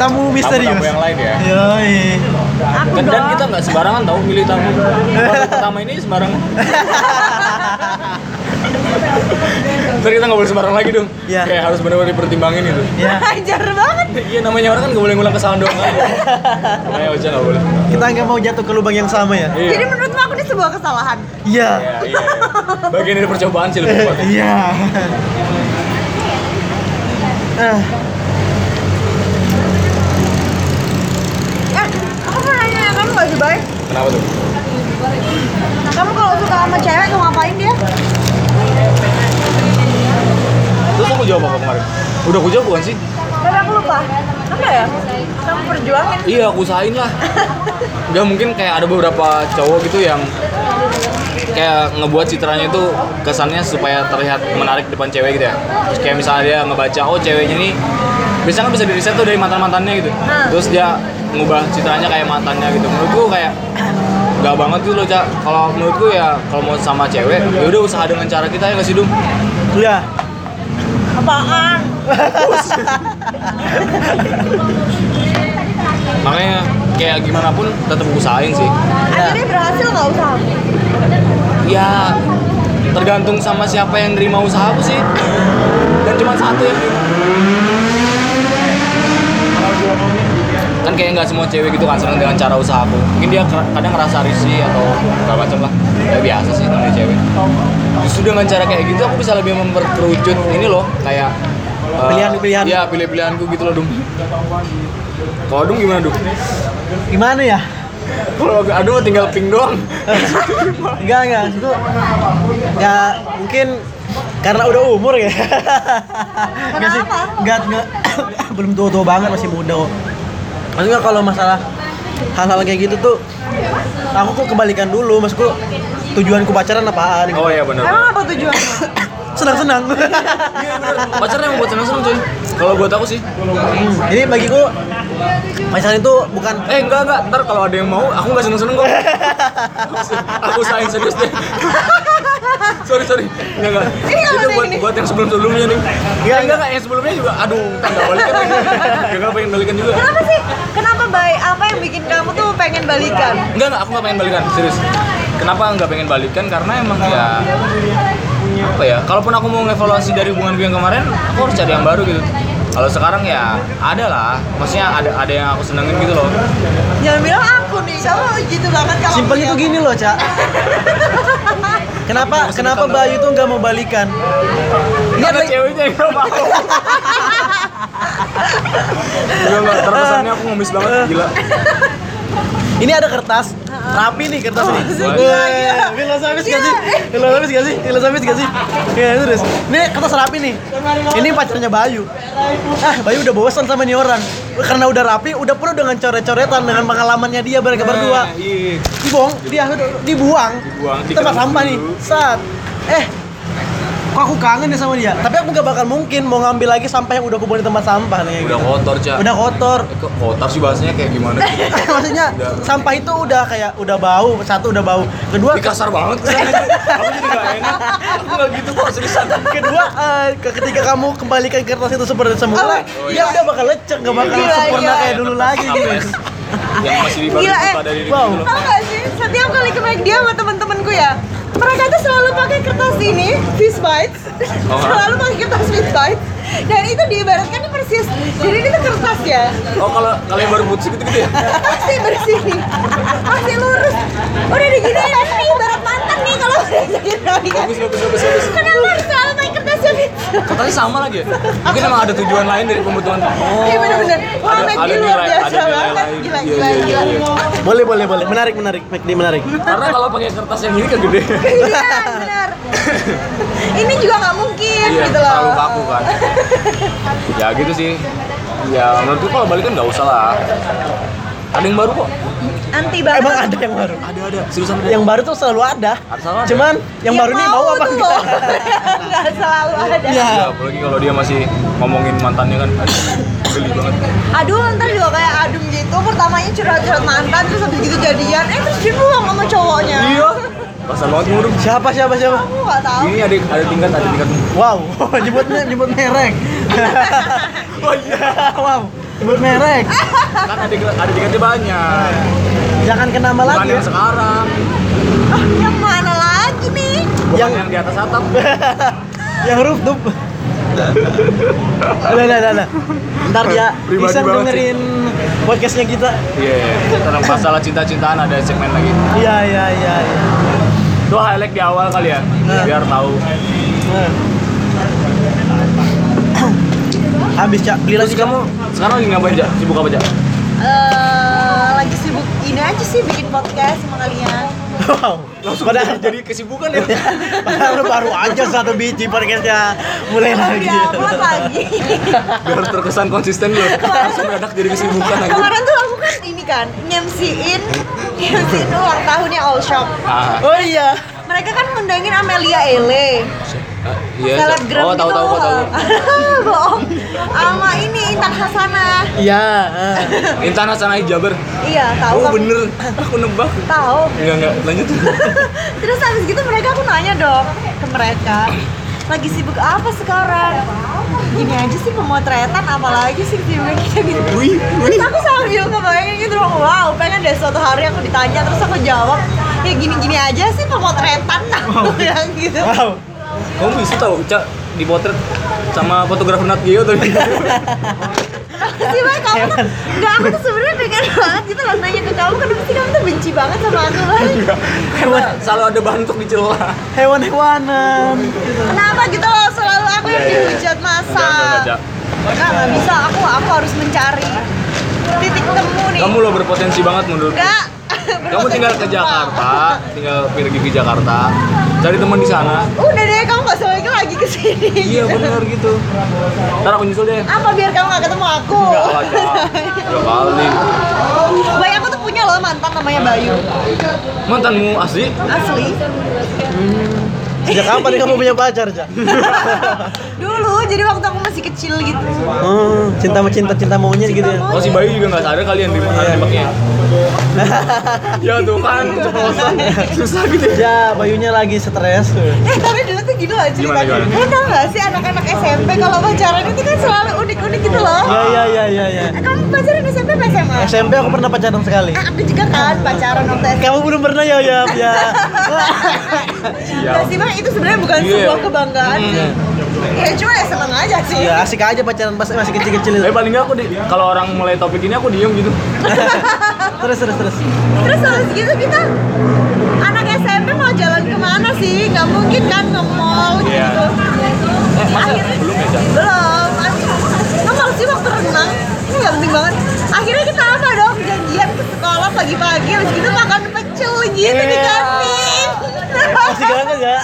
S2: tamu misterius.
S3: Tamu-tamu yang lain ya.
S2: Yoi.
S1: Aku
S3: Dan, kita nggak sembarangan tahu milih tamu. Pertama ini sembarangan. Ntar kita nggak boleh sembarang lagi dong.
S2: Iya.
S3: Kayak harus benar-benar dipertimbangin gitu.
S2: Ya.
S1: Ajar banget.
S3: Iya namanya orang kan nggak boleh ngulang kesalahan doang aja. Makanya Ocha nggak boleh.
S2: Kita nggak mau jatuh ke lubang yang sama ya.
S3: Iya.
S1: Jadi ini sebuah kesalahan.
S2: Iya.
S3: Iya, iya. Bagian dari percobaan sih lebih tepatnya.
S2: Iya. Ah,
S1: Eh, aku mau nanya ya, kamu gak sih baik?
S3: Kenapa tuh?
S1: Kamu kalau suka sama cewek tuh ngapain dia?
S3: Terus aku jawab apa kemarin? Udah aku jawab bukan sih?
S1: Tapi aku lupa. Apa ya? Kamu perjuangin.
S3: Iya, aku usahain lah. Gak mungkin kayak ada beberapa cowok gitu yang kayak ngebuat citranya itu kesannya supaya terlihat menarik depan cewek gitu ya. Terus kayak misalnya dia ngebaca, oh ceweknya ini biasanya kan bisa di tuh dari mantan-mantannya gitu.
S1: Nah.
S3: Terus dia ngubah citranya kayak mantannya gitu. Menurutku kayak gak banget gitu loh, Cak. Kalau menurutku ya kalau mau sama cewek, ya udah usaha dengan cara kita ya nggak sih, Dum?
S2: iya.
S1: Apaan?
S3: Makanya kayak gimana pun tetap usahain sih.
S1: Akhirnya berhasil nggak usaha?
S3: Ya tergantung sama siapa yang nerima usahaku sih. Dan cuma satu yang nerima. Kan kayak nggak semua cewek gitu kan seneng dengan cara usahaku. Mungkin dia kadang ngerasa risih atau segala macam lah. Ya biasa sih namanya cewek. Justru dengan cara kayak gitu aku bisa lebih memperkerucut ini loh kayak eh,
S2: Pilihan-pilihan.
S3: Iya pilih-pilihanku gitu loh Dung. Kalau Dung gimana Dung?
S2: Gimana ya?
S3: Kalau aduh tinggal ping doang.
S2: Enggak enggak, itu enggak mungkin karena udah umur ya. Enggak sih, enggak belum tua-tua banget masih muda kok. Maksudnya kalau masalah hal-hal kayak gitu tuh aku tuh kebalikan dulu, maksudku tujuanku pacaran apaan gitu.
S3: Oh iya benar.
S1: Emang apa tujuannya?
S2: senang-senang.
S3: Iya. Pacarnya mau buat senang-senang cuy. Kalau buat aku sih.
S2: Hmm, Jadi bagiku pacaran itu bukan
S3: Eh enggak enggak, ntar kalau ada yang mau, aku nggak seneng-seneng kok. aku sayang serius deh. sorry sorry, enggak enggak.
S1: Ini
S3: Itu buat
S1: ini.
S3: buat yang sebelum sebelumnya nih. Enggak enggak enggak, yang sebelumnya juga. Aduh, nggak balikan lagi. Enggak enggak pengen balikan juga.
S1: Kenapa sih? Kenapa baik? Apa yang bikin kamu tuh pengen balikan?
S3: Enggak enggak, aku nggak pengen balikan, serius. Kenapa nggak pengen balikan? Karena emang ya apa ya? Kalaupun aku mau ngevaluasi dari hubunganku yang kemarin, aku harus cari yang baru gitu. Kalau sekarang ya ada lah, maksudnya ada ada yang aku senengin gitu loh.
S1: Jangan bilang aku nih, kamu gitu banget kalau
S2: simpelnya
S1: punya-
S2: tuh gini loh, Cak. Kenapa kenapa Bayu tuh nggak mau balikan? Ini
S3: Ini ada ceweknya yang gak mau. Enggak enggak, terkesannya aku ngemis banget, gila.
S2: ini ada kertas rapi nih kertas nih.
S3: gila,
S2: Wah, filosofis gak sih? Filosofis gak sih? Filosofis gak sih? Ya terus. Ini kertas rapi nih. Ini pacarnya Bayu. Ah, Bayu udah bosan sama nih orang. Karena udah rapi, udah penuh dengan coret-coretan dengan pengalamannya dia mereka berdua.
S3: Iya.
S2: Dibuang, dia dibuang.
S3: Dibuang,
S2: Di tempat sampah nih. Saat eh kok aku kangen ya sama dia. Tapi aku gak bakal mungkin mau ngambil lagi sampah yang udah kubuang di tempat sampah nih.
S3: Udah kotor, Cak.
S2: Udah kotor.
S3: Eh, kok kotor sih bahasanya kayak gimana?
S2: Maksudnya sampah itu udah kayak udah bau, satu udah bau. Kedua
S3: Ini kasar banget kesannya. Aku jadi gak enak. Aku gak gitu kok, seriusan.
S2: kedua eh, ke- ketika kamu kembalikan kertas itu seperti semula,
S1: Oh,
S2: dia udah bakal lecek, gak bakal
S1: Gila,
S2: sempurna
S1: iya.
S2: kayak dulu lagi gitu.
S3: Yang masih di
S1: Gila, eh.
S3: pada diri
S2: Wow.
S3: gitu loh.
S1: Tau gak sih, setiap kali ke McD sama temen-temenku ya Mereka tuh selalu pakai kertas ini, Fish Bites.
S3: Oh,
S1: Selalu pakai kertas Fish Bites. Dan itu diibaratkan ini persis. Jadi ini tuh kertas ya.
S3: Oh, kalau kalian baru putus gitu-gitu ya?
S1: Pasti bersih. Nih Pasti lurus. Udah diginiin. Nih, ibarat mantan nih kalau udah diginiin
S3: Bagus, bagus, bagus, bagus.
S1: Kenapa? harus selalu pakai kertas yang
S3: Katanya sama lagi ya? Mungkin emang ada tujuan lain dari pembutuhan. Oh.
S1: Iya bener-bener Wah
S3: Ada-
S1: McD
S3: ada
S1: luar biasa banget. Gila,
S3: Iya,
S1: gila,
S3: iya,
S1: gila
S3: iya.
S2: Boleh, boleh, boleh. Menarik, menarik. McD menarik.
S3: Karena kalau pakai kertas yang ini kegede.
S1: Iya benar. Ini juga nggak mungkin
S3: Iya,
S1: gitu loh.
S3: terlalu kaku kan. ya gitu sih. Ya menurutku kalau balik kan nggak usah lah. Ada yang baru kok.
S1: Anti banget.
S2: Emang ada yang baru.
S3: Ada ada. Seriusan ada.
S2: Yang baru tuh selalu ada.
S3: Ada selalu ada.
S2: Cuman yang
S1: Ya
S2: baru nih mau apa
S1: tuh
S2: enggak?
S1: loh. Nggak selalu ada.
S2: Iya.
S3: Ya, apalagi kalau dia masih ngomongin mantannya kan. Aduh, Geli banget.
S1: Aduh, ntar juga kayak adum gitu. Pertamanya curhat-curhat mantan, terus habis gitu jadian. Eh, terus dibuang sama cowoknya.
S3: Iya. Kasar banget ngurung.
S2: Siapa siapa siapa?
S1: Aku nggak tahu.
S3: Ini ada ada tingkat ada tingkat.
S2: Wow, nyebutnya nyebut merek.
S3: Oh iya.
S2: wow, nyebut merek.
S3: Kan ada ada tingkatnya banyak.
S2: Jangan ke nama lagi. ya.
S3: yang sekarang.
S1: Ah, yang mana lagi nih?
S3: Bukan
S2: Yang-
S3: yang, di atas atap.
S2: yang rooftop. Udah, udah, udah, udah. Ntar dia bisa dengerin podcastnya kita.
S3: Iya, iya. Tentang masalah cinta-cintaan ada segmen lagi.
S2: Iya, iya, iya. iya.
S3: Itu highlight di awal kali ya, biar tahu.
S2: Habis cak, beli lagi Cak.
S3: kamu sekarang lagi ngapain aja? Sibuk apa aja?
S1: Eh, lagi sibuk ini aja sih bikin podcast sama kalian.
S2: Wow. Padahal
S3: jadi kesibukan ya.
S2: Padahal baru aja satu biji podcastnya mulai lagi.
S1: Udah upload lagi.
S3: biar terkesan konsisten loh. Langsung mendadak jadi kesibukan.
S1: Kemarin tuh aku kan ini kan nyemsiin nyemsiin ulang tahunnya All Shop.
S3: Ah,
S2: Oh iya.
S1: Mereka kan ngundangin Amelia Ele.
S3: Ah, iya.
S1: Selebgram
S3: Oh, tahu
S1: gitu.
S3: tahu kok tahu.
S1: Bohong. Sama ini Intan Hasanah.
S2: Iya. ah.
S3: Intan Hasanah Jabar.
S1: Iya, tahu.
S3: Oh bener, aku nebak.
S1: Tahu.
S3: Enggak enggak, lanjut.
S1: Terus habis gitu mereka aku nanya dong ke mereka. Lagi sibuk apa sekarang? Gini aja sih pemotretan apalagi sih dia bilang gitu gitu.
S3: Wih,
S1: Terus aku sambil ngebayangin gitu wow pengen deh suatu hari aku ditanya terus aku jawab ya gini-gini aja sih pemotretan aku bilang gitu.
S2: Wow.
S3: Kamu bisa tahu, Cak, dipotret sama fotografer Nat Geo tadi.
S1: sih Bay, kamu tuh nggak aku tuh sebenarnya pengen banget gitu loh nanya ke kamu kenapa sih kamu tuh benci banget sama aku Bay?
S3: Karena selalu ada bahan untuk dicela.
S2: Hewan-hewanan.
S1: Kenapa gitu loh selalu aku yang
S3: Iya, iya.
S1: dihujat masa?
S3: Enggak
S1: nggak bisa aku aku harus mencari titik temu nih.
S3: Kamu lo berpotensi banget menurut.
S1: Enggak.
S3: Kamu tinggal ke Jakarta, tinggal pergi ke Jakarta, cari teman di sana.
S1: Udah deh kamu nggak usah lagi ke sini.
S3: Iya bener gitu. Ntar aku nyusul deh.
S1: Apa biar kamu nggak ketemu aku?
S3: Enggak lah. Dua kali.
S1: Bayi aku tuh punya loh mantan namanya Bayu.
S3: Mantanmu asli?
S1: Asli.
S2: Sejak kapan nih kamu punya pacar, Cak?
S1: Dulu, jadi waktu aku masih kecil gitu.
S2: Oh, cinta sama cinta cinta monyet gitu ya.
S3: Oh si Bayu juga nggak sadar kalian di mana nembaknya. ya tuh kan. Susah gitu ya.
S2: Ya, Bayunya lagi stres tuh.
S1: Eh, tapi dulu tuh gini loh
S3: Gimana,
S1: ceritanya.
S3: gimana?
S1: Lo tau gak sih anak-anak SMP kalau pacaran itu kan selalu unik-unik gitu loh.
S2: Ya, ya, ya, ya, ya.
S1: Eh, Kamu pacaran SMP apa SMA?
S2: SMP aku pernah pacaran sekali.
S1: Eh, aku juga kan pacaran waktu SMP.
S2: Kamu belum pernah ya, ya, ya.
S1: Nah, sih, Bang, itu sebenarnya bukan
S3: Iya.
S1: sebuah kebanggaan
S3: Hmm.
S1: sih. Ya cuma ya seneng aja sih.
S2: Ya asik aja pacaran pas masih kecil-kecil
S3: Tapi
S2: itu.
S3: paling nggak aku di kalau orang mulai topik ini aku diem gitu.
S2: Terus, terus, terus.
S1: Terus habis gitu kita anak SMP mau jalan ke mana sih? Nggak mungkin kan ke mall gitu.
S3: Eh, masa
S1: Akhirnya-
S3: belum ya?
S1: Belum. Ngemol sih waktu renang. Ini nggak penting banget. Akhirnya kita apa dong? Janjian ke sekolah pagi-pagi. Habis gitu makan pecel gitu di
S3: Iya.
S1: kantin.
S2: Asik banget ya.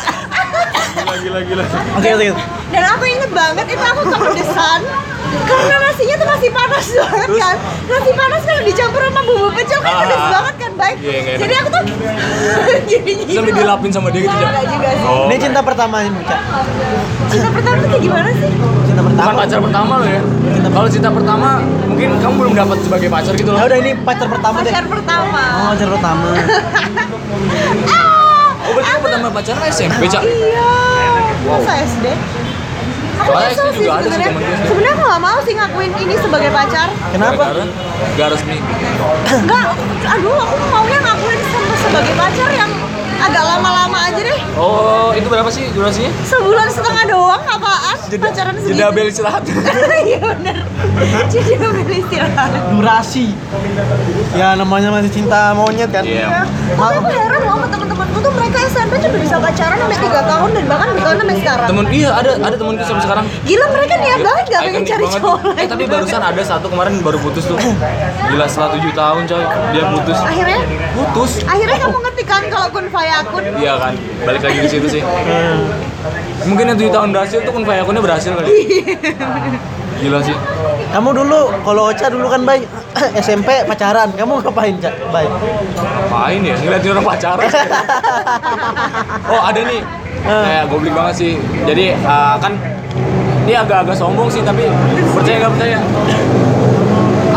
S3: Gila gila gila.
S2: Oke, oke.
S1: Dan aku inget banget itu aku kepedesan karena nasinya tuh masih panas banget
S3: Terus?
S1: kan. Nasi panas kalau dicampur sama bumbu pecel kan
S3: Ah.
S1: pedes banget kan baik.
S3: Iya, nggak enak.
S1: Jadi aku tuh jadi
S3: Terus sampai dilapin sama dia gitu, Cak?
S1: Enggak juga sih.
S3: Oh.
S2: Ini cinta pertama nih, Cak.
S1: Cinta pertama tuh kayak gimana sih?
S2: Cinta
S3: Bukan
S2: pertama.
S3: pacar pertama lo ya. Kalau cinta pertama mungkin kamu belum dapat sebagai pacar gitu
S2: Ya
S3: loh.
S2: udah ini pacar pertama deh.
S1: Pacar pertama.
S2: Oh, pacar pertama.
S1: Ah,
S3: Oh berarti pertama pacaran SMP, Cak?
S1: iya. Masa SD? Aku
S3: Soalnya
S1: nyesel
S3: SD juga ada sih
S1: sebenarnya.
S3: temen gue SD.
S1: Sebenarnya aku gak mau sih ngakuin ini sebagai pacar.
S2: Kenapa?
S3: Gak resmi.
S1: Enggak, aduh aku maunya ngakuin sama sebagai pacar yang agak lama-lama aja deh.
S3: Oh, itu berapa sih durasinya?
S1: Sebulan setengah doang apaan? pacaran segitu.
S3: Jeda bel istirahat.
S1: Iya bener. Jeda bel istirahat.
S2: Durasi. Ya namanya masih cinta monyet kan.
S3: Iya.
S1: Tapi aku heran loh sama temen-temenku tuh mereka SMP tuh udah bisa pacaran sampai 3 tahun dan bahkan bisa sampai sekarang.
S3: Temen iya ada ada temenku sampai sekarang.
S1: Gila mereka niat banget gak pengen cari cowok
S3: Eh
S1: lain.
S3: tapi barusan ada satu kemarin baru putus tuh. Gila setelah 7 tahun coy dia putus.
S1: Akhirnya
S3: Putus.
S1: akhirnya kamu ngetikan kalau kun fayakun.
S3: Iya kan, balik lagi ke situ sih. Mungkin yang 7 tahun berhasil tuh kun akunnya berhasil kali. Gila sih.
S2: Kamu dulu kalau Ocha dulu kan baik SMP pacaran. Kamu ngapain, Cak? Baik.
S3: Ngapain ya? Ngeliatin orang pacaran. oh ada nih. Kayak goblik banget sih. Jadi uh, kan ini agak-agak sombong sih tapi percaya nggak percaya.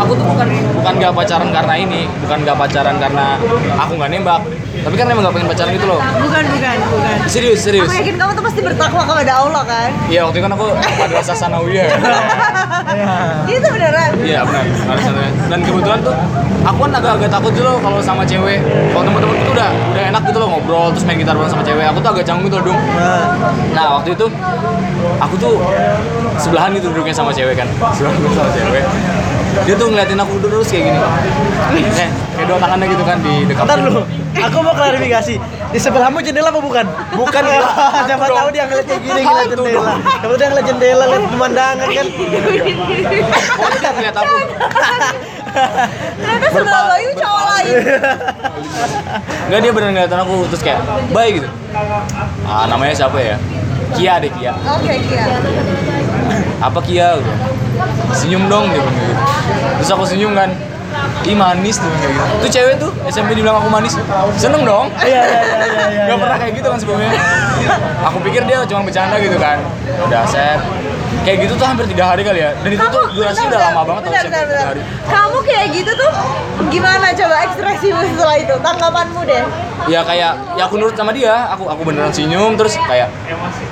S3: Aku tuh bukan bukan gak pacaran karena ini, bukan gak pacaran karena aku nggak nembak, tapi kan emang gak pengen pacaran gitu loh.
S1: Bukan bukan bukan.
S3: Serius serius.
S1: Aku yakin kamu tuh pasti bertakwa kepada Allah kan?
S3: Iya waktu itu kan aku madrasah sanawiyah.
S1: Itu beneran.
S3: Iya benar, sanawiyah. Dan kebetulan tuh aku kan agak-agak takut dulu kalau sama cewek. Kalau teman-teman tuh udah udah enak gitu loh ngobrol terus main gitar bareng sama cewek. Aku tuh agak canggung gitu loh dong.
S2: Nah,
S3: waktu itu aku tuh sebelahan gitu duduknya sama cewek kan, sebelahan sama cewek. Dia tuh ngeliatin aku terus kayak gini. Eh, kayak dua tangannya gitu kan di dekat.
S2: Ntar dulu. Aku mau klarifikasi. Di sebelahmu jendela apa bukan?
S3: Bukan,
S2: Ya, siapa tahu dia ngeliat kayak gini ngeliat jendela. Kamu dia ngeliat jendela, lihat pemandangan kan.
S3: Oh dia ngeliat aku.
S1: Ternyata sebelah Bayu cowok lain.
S3: Enggak dia bener ngeliatin aku terus kayak baik gitu. Ah namanya siapa ya? Kia deh Kia.
S1: Oke, Kia.
S3: apa Kia gitu. senyum dong dia bilang kayak gitu terus aku senyum kan ih manis tuh kayak gitu. Tuh cewek tuh SMP dibilang aku manis. Seneng dong.
S2: Iya, iya, iya, iya, iya.
S3: Gak pernah kayak gitu kan sebelumnya. Aku pikir dia cuma bercanda gitu kan. Udah set. Kayak gitu tuh hampir tiga hari kali ya. Dan itu tuh durasinya udah lama banget
S1: bentar.
S3: hari.
S1: Kamu kayak gitu tuh gimana coba ekspresimu setelah itu? Tanggapanmu deh.
S3: ya kayak ya aku nurut sama dia. Aku aku beneran senyum terus kayak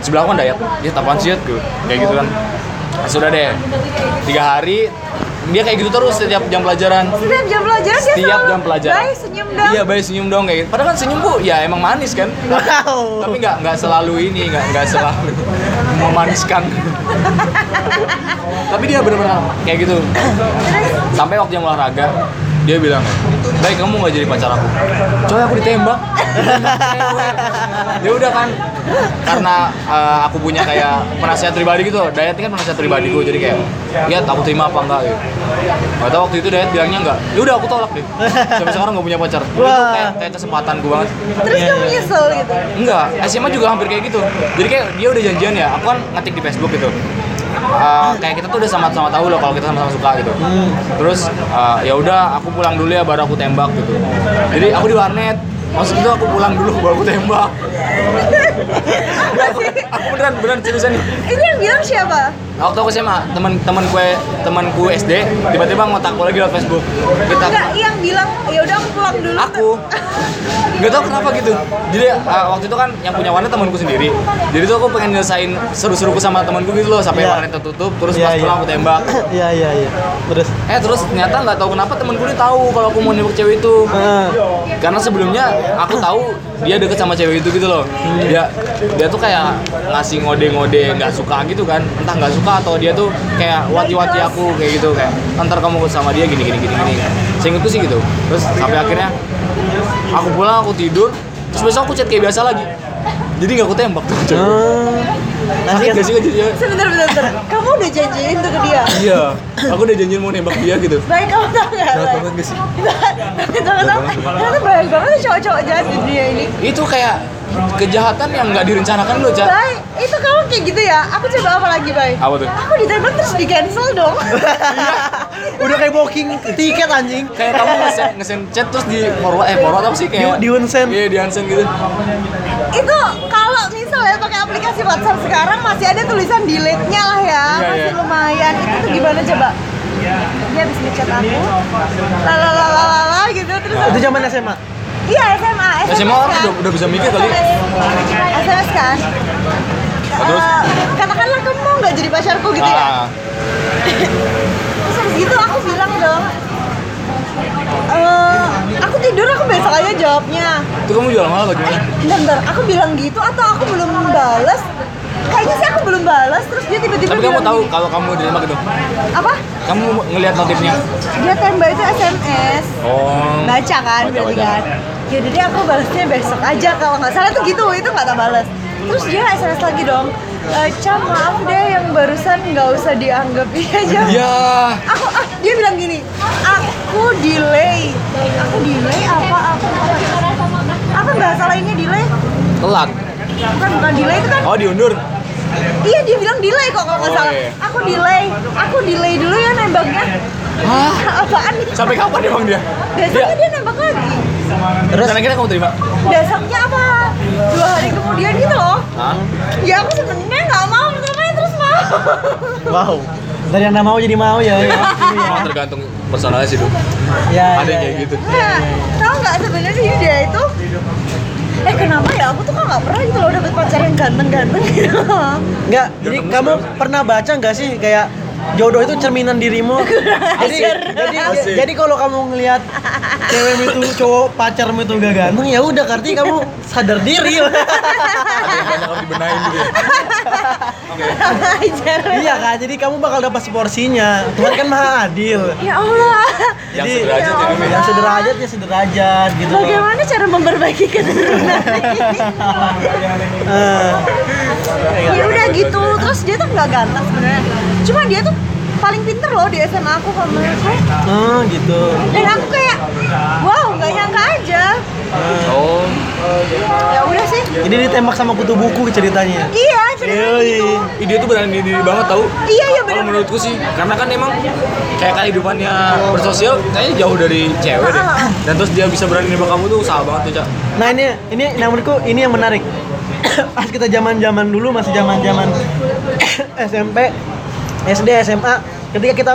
S3: sebelah aku kan dayat. Ya tapaan sih gitu kayak gitu kan. Nah, sudah deh. Tiga hari dia kayak gitu terus setiap jam pelajaran.
S1: Setiap jam pelajaran dia
S3: setiap
S1: selalu,
S3: jam pelajaran.
S1: Baik, senyum dong.
S3: iya baik senyum dong kayak gitu. Padahal kan senyumku ya emang manis kan?
S2: Wow.
S3: tapi nggak nggak selalu ini nggak nggak selalu memaniskan. Tapi dia benar-benar kayak gitu. Sampai waktu yang olahraga dia bilang baik kamu nggak jadi pacar aku. Coy aku ditembak. Ya udah kan karena eh, aku punya kayak penasihat pribadi gitu. Dayat kan penasihat pribadiku jadi kayak ya aku terima apa enggak? Gitu Gak tau waktu itu Dayat bilangnya enggak. Ya udah aku tolak deh. Sampai sekarang nggak punya pacar. Itu kayak kayak kesempatanku banget.
S1: Terus kamu nyesel gitu.
S3: Enggak, SMA juga hampir kayak gitu. Jadi kayak dia udah janjian ya, aku kan ngetik di Facebook gitu. Eh, kayak kita tuh udah sama-sama tahu loh kalau kita sama-sama suka gitu. Terus eh, ya udah aku pulang dulu ya baru aku tembak gitu. Jadi aku di warnet. Maksud itu aku pulang dulu baru aku tembak. Aku, aku beneran beneran seriusan nih.
S1: Ini yang bilang siapa?
S3: Waktu aku SMA, teman teman gue temanku SD tiba-tiba ngotak aku lagi lewat Facebook. Kita
S1: Enggak, yang bilang ya udah aku pulang dulu.
S3: aku nggak tahu kenapa gitu jadi uh, waktu itu kan yang punya warnet temanku sendiri jadi tuh aku pengen nyelesain seru-seruku sama temanku gitu loh sampai
S2: Iya.
S3: warnet tertutup terus
S2: Iya,
S3: pas pulang aku tembak
S2: Iya iya iya. Terus.
S3: eh terus ternyata nggak tahu kenapa temanku ini tahu kalau aku mau nembak cewek itu
S2: Heeh.
S3: karena sebelumnya aku tahu dia deket sama cewek itu gitu loh. Dia dia tuh kayak ngasih ngode-ngode nggak suka gitu kan. Entah nggak suka atau dia tuh kayak wati-wati aku kayak gitu kayak ntar kamu sama dia gini gini gini gini. Sehingga itu sih gitu. Terus sampai akhirnya aku pulang aku tidur. Terus besok aku chat kayak biasa lagi. Jadi nggak aku tembak tuh
S2: Hmm.
S3: sakit gak sih jadi
S1: Sebentar, bentar, bentar. Kamu udah janjiin tuh ke dia?
S3: iya aku udah janjian mau nembak dia gitu
S1: Baik, kamu tau gak? Baik.
S3: banget gak sih?
S1: Tapi tahu-tahu, ternyata banyak banget ya cowok-cowok jahat di dunia ini.
S3: itu kayak kejahatan yang nggak direncanakan loh cak
S1: Baik, itu kamu kayak gitu ya? Aku coba apa lagi, Bay?
S3: Apa tuh?
S1: Aku ditembak terus di cancel dong.
S2: Udah kayak booking tiket anjing.
S3: kayak kamu ngesen ngesen chat terus di forward eh forward apa sih kayak
S2: Di- di unsend.
S3: iya di unsend gitu
S1: itu kalau misalnya pakai aplikasi WhatsApp sekarang masih ada tulisan delete-nya lah ya,
S3: Iya,
S1: masih
S3: iya.
S1: lumayan. Itu tuh gimana coba? Dia habis ngechat aku, lalalala gitu terus
S2: Itu zaman SMA.
S1: Iya SMA, SMS
S3: SMA orang
S1: kan?
S3: udah- udah bisa mikir kali.
S1: SMS kan?
S3: Oh, terus?
S1: Eh, katakanlah kamu mau nggak jadi pacarku gitu ya?
S3: ah
S1: Terus habis gitu aku bilang dong, eh aku tidur aku besok aja jawabnya.
S3: itu kamu jual mahal apa gimana
S1: Bentar, bentar, aku bilang gitu atau aku belum balas? Kayaknya sih aku belum balas, terus dia tiba-tiba
S3: tapi kamu tahu
S1: gini.
S3: kalau kamu ditembak gitu
S1: apa?
S3: kamu ngelihat notifnya
S1: Dia tembak itu SMS,
S3: oh
S1: baca kan
S3: Baca,
S1: berarti
S3: baca.
S1: kan. Yaudah deh aku balasnya besok aja. Kalau nggak salah tuh gitu, itu nggak tak balas. Terus dia SMS lagi dong, e, Cam maaf deh yang barusan nggak usah dianggap. Iya aja.
S3: ya
S1: Aku ah, dia bilang gini, aku delay, aku delay apa? Aku apa salah ini delay?
S3: telat.
S1: Bukan bukan delay itu kan
S3: oh diundur
S1: Iya dia bilang delay kok kalau nggak
S3: Oh,
S1: salah.
S3: iya.
S1: Aku delay, aku delay dulu ya nembaknya.
S3: Hah?
S1: Apaan nih?
S3: sampai kapan emang dia
S1: Besoknya dia nembak lagi.
S3: terus dan akhirnya kamu terima
S1: Besoknya apa? Dua hari kemudian gitu loh.
S3: Hah?
S1: Ya aku sebenarnya nggak mau, pertamanya terus mau.
S2: Wow. Dari yang nggak mau jadi mau ya. ya.
S3: Tergantung personalnya sih tuh
S2: Ya,
S3: ada
S2: ya,
S3: kayak
S2: ya.
S3: gitu
S1: Nah, tahu nggak sebenarnya dia itu Eh kenapa ya? Aku tuh kok nggak pernah gitu loh dapet pacar yang ganteng-ganteng gitu.
S2: Enggak, jadi kamu pernah baca nggak sih kayak jodoh itu cerminan dirimu? jadi jadi
S3: Asik.
S2: jadi kalau kamu ngelihat cewek itu cowok pacarmu itu gak ganteng ya udah berarti kamu sadar diri.
S3: ada yang banyak harus dibenahin gitu ya oke
S1: Ajar.
S2: iya kan, jadi kamu bakal dapat seporsinya. Tuhan kan maha adil.
S1: Ya Allah.
S3: yang
S2: Jadi,
S3: sederajat ya Mimi, ya
S2: Yang sederajat ya sederajat gitu loh.
S1: Bagaimana cara memperbaiki keturunan ini?
S2: Eh,
S1: ya udah gitu terus dia tuh nggak ganteng sebenarnya cuma dia tuh paling pinter loh di SMA aku kalau menurutku
S2: oh gitu.
S1: dan aku kayak wow nggak nyangka aja.
S3: Oh.
S1: Ya udah sih.
S2: Ini ditembak sama kutu buku ceritanya.
S1: iya ceritanya
S2: Yoi.
S1: gitu.
S3: Ide tuh berani diri banget tau
S1: iya iya
S3: kalau
S1: benar
S3: menurutku sih karena kan emang kayak kehidupannya bersosial kayaknya jauh dari cewek deh. Dan terus dia bisa berani nembak kamu tuh usaha banget tuh cak.
S2: Nah ini ini yang menurutku ini yang menarik. Pas kita zaman zaman dulu masih zaman zaman SMP, SD, SMA, ketika kita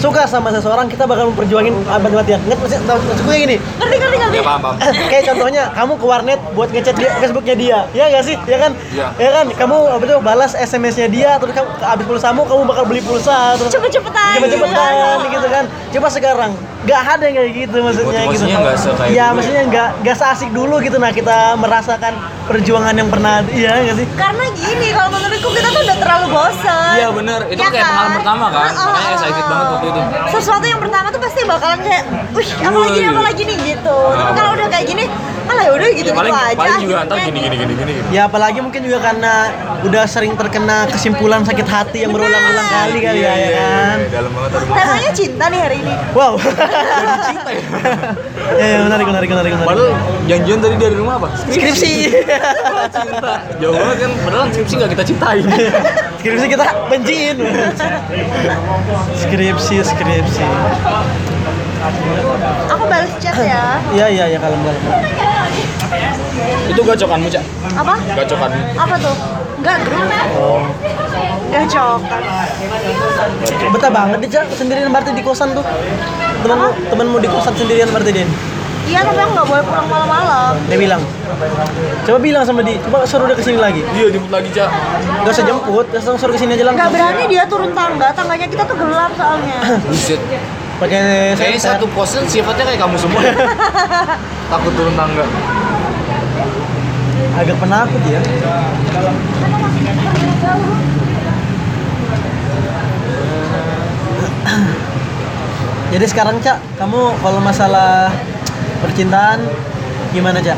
S2: suka sama seseorang kita bakal memperjuangin abad matian. Ngerti maksud- maksudku kayak gini.
S1: ngerti ngerti ngerti
S3: ya paham paham
S2: kayak contohnya kamu ke warnet buat ngechat dia Facebooknya dia, ya nggak sih? Ya kan?
S3: Iya.
S2: Ya kan? Kamu apa tuh balas SMS-nya dia, terus kamu habis pulsamu kamu bakal beli pulsa, terus
S1: cepet-cepetan
S2: cepet-cepetan gitu kan. Coba sekarang nggak ada yang kayak gitu maksudnya gitu.
S3: Sekayak
S2: Ya
S3: dulu
S2: maksudnya nggak nggak seasik dulu gitu nah kita merasakan perjuangan yang pernah iya nggak sih?
S1: karena gini kalau menurutku kita tuh udah terlalu bosan
S3: iya bener itu
S1: Ya
S3: kayak
S1: kan?
S3: pengalaman pertama kan
S1: Oh, oh,
S3: makanya excited banget waktu itu
S1: sesuatu yang pertama tuh pasti bakalan kayak wih apa lagi nih, apa lagi nih gitu.
S3: Nah,
S1: Tapi kalau udah kayak gini alah ya udah gitu gitu
S3: paling
S1: aja
S3: paling juga
S1: akhirnya
S3: ntar gini gini gini gini
S2: Ya apalagi mungkin juga karena udah sering terkena kesimpulan sakit hati yang berulang-ulang kali kali ya, ya kan.
S3: Iya, dalam banget aduh
S1: temanya cinta nih hari ini
S2: Wow.
S3: cinta ya
S2: ya, ya menarik menarik menarik menarik.
S3: padahal janjian tadi dari rumah apa
S2: skripsi.
S3: cinta jauh banget kan padahal skripsi nggak kita cintain
S2: skripsi kita benciin. skripsi skripsi.
S1: Aku balas chat ya.
S2: Iya iya iya kalem kalem.
S3: Itu gacokanmu, Cak.
S1: Apa?
S3: Gacokanmu.
S1: Apa tuh? Enggak grup. Gacokan.
S2: Betah banget dia Cak, sendirian berarti di kosan tuh. Temenmu temenmu di kosan sendirian berarti Din.
S1: Iya tapi aku nggak boleh pulang malam-malam.
S2: Dia bilang. Coba bilang sama dia, coba suruh dia ke sini lagi.
S3: Iya, jemput lagi, Cak.
S2: Gak usah jemput, langsung suruh ke sini
S1: aja
S2: langsung.
S1: berani dia turun tangga, tangganya kita tuh gelap soalnya.
S3: Buset.
S2: Pakai
S3: Kayaknya
S2: senter.
S3: satu kosan sifatnya kayak kamu semua ya. Takut turun tangga.
S2: agak penakut ya. Jadi sekarang Cak, kamu kalau masalah percintaan gimana Cak?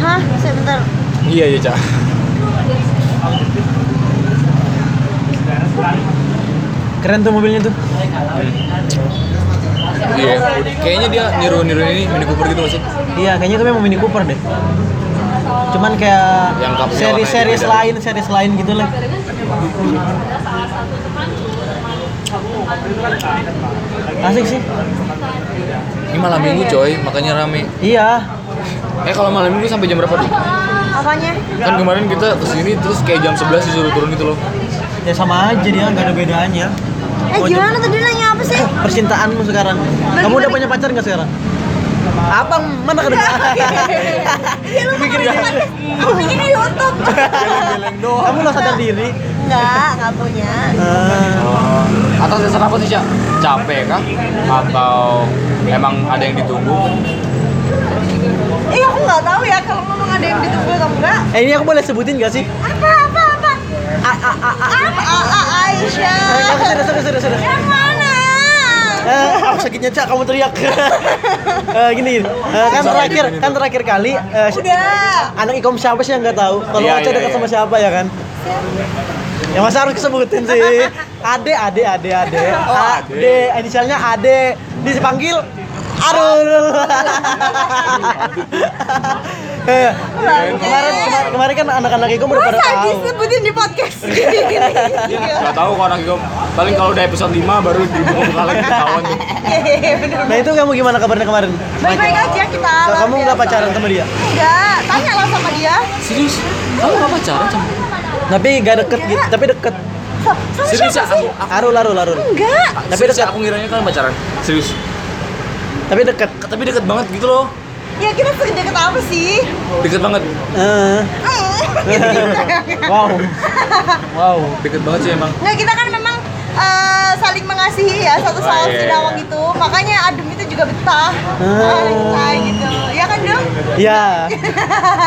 S1: Hah? Sebentar.
S3: Iya, iya, Cak.
S2: Keren tuh mobilnya tuh.
S3: Iya, kayaknya dia niru-niru ini Mini Cooper gitu masih.
S2: Iya, kayaknya itu memang Mini Cooper deh. Cuman kayak seri-seri lain, seri lain gitu lah. Asik sih.
S3: Ini malam minggu coy, makanya rame.
S2: Iya.
S3: Eh kalau malam minggu sampai jam berapa tuh?
S1: Apanya?
S3: Kan kemarin kita ke sini terus kayak jam 11 disuruh turun gitu loh.
S2: Ya sama aja dia, nggak ada bedanya.
S1: Eh
S2: Mau
S1: gimana tadi nanya apa sih?
S2: Percintaanmu sekarang. Kamu udah punya pacar nggak sekarang? Abang mana ke depan?
S1: Iya lu
S2: Mikir gitu.
S1: Aku bikin di YouTube.
S2: Kamu lo sadar diri.
S1: Enggak, enggak punya.
S2: Eh,
S3: Atas dasar apa sih, Cak? Capek kah? Atau emang ada yang ditunggu?
S1: Eh aku nggak tahu ya kalau ngomong ada yang ditunggu atau enggak.
S2: eh ini aku boleh sebutin gak sih?
S1: Apa apa apa?
S2: A A A A.
S1: Apa? A, A, Aisyah.
S2: Kamu sudah sudah sudah sudah.
S1: Yang mana?
S2: Eh, aku sakitnya cak, kamu teriak. Eh, gini, gini. Eh, kan terakhir, kan terakhir kali. eh,
S1: Udah.
S2: anak ikom siapa sih yang nggak tahu? Kalau
S3: Iya,
S2: Ocha
S3: iya,
S2: dekat
S3: iya.
S2: sama siapa ya kan? Ya masa harus kesebutin sih. Ade, ade, ade, ade.
S3: Oh, Ade.
S2: Ade, inisialnya Ade. Dipanggil Arul. Eh, kemarin, kemarin kemarin kan anak-anak ikom udah pada tahu.
S1: disebutin di podcast?
S3: Gak tahu kalau anak Igom. Paling kalau udah episode 5 baru dibuka lagi ketahuan tuh.
S1: Iya, bener.
S2: Nah itu kamu gimana kabarnya kemarin?
S1: Baik-baik aja kita.
S2: Kamu nggak pacaran sama dia?
S1: Enggak, tanya lah sama dia.
S3: Serius? Kamu gak pacaran sama
S2: Tapi gak deket gitu, tapi deket.
S3: Serius ya?
S1: siapa sih?
S3: Aku, aku,
S2: Arul, arul, arul.
S1: Enggak.
S2: Tapi
S3: serius ya,
S2: dekat.
S3: aku ngiranya kalian pacaran. Serius.
S2: Tapi deket.
S3: Tapi deket banget gitu loh.
S1: Ya kita sedekat apa sih?
S3: Deket banget.
S2: Eh, wow, wow.
S3: Deket banget sih emang.
S1: Nggak, kita kan memang eh, saling mengasihi ya satu sama
S3: Oh, iya,
S1: si
S3: iya.
S1: Itu. Makanya Adem itu juga betah.
S2: Ah.
S1: Nah, gitu. Ya kan, Dong?
S2: Ya,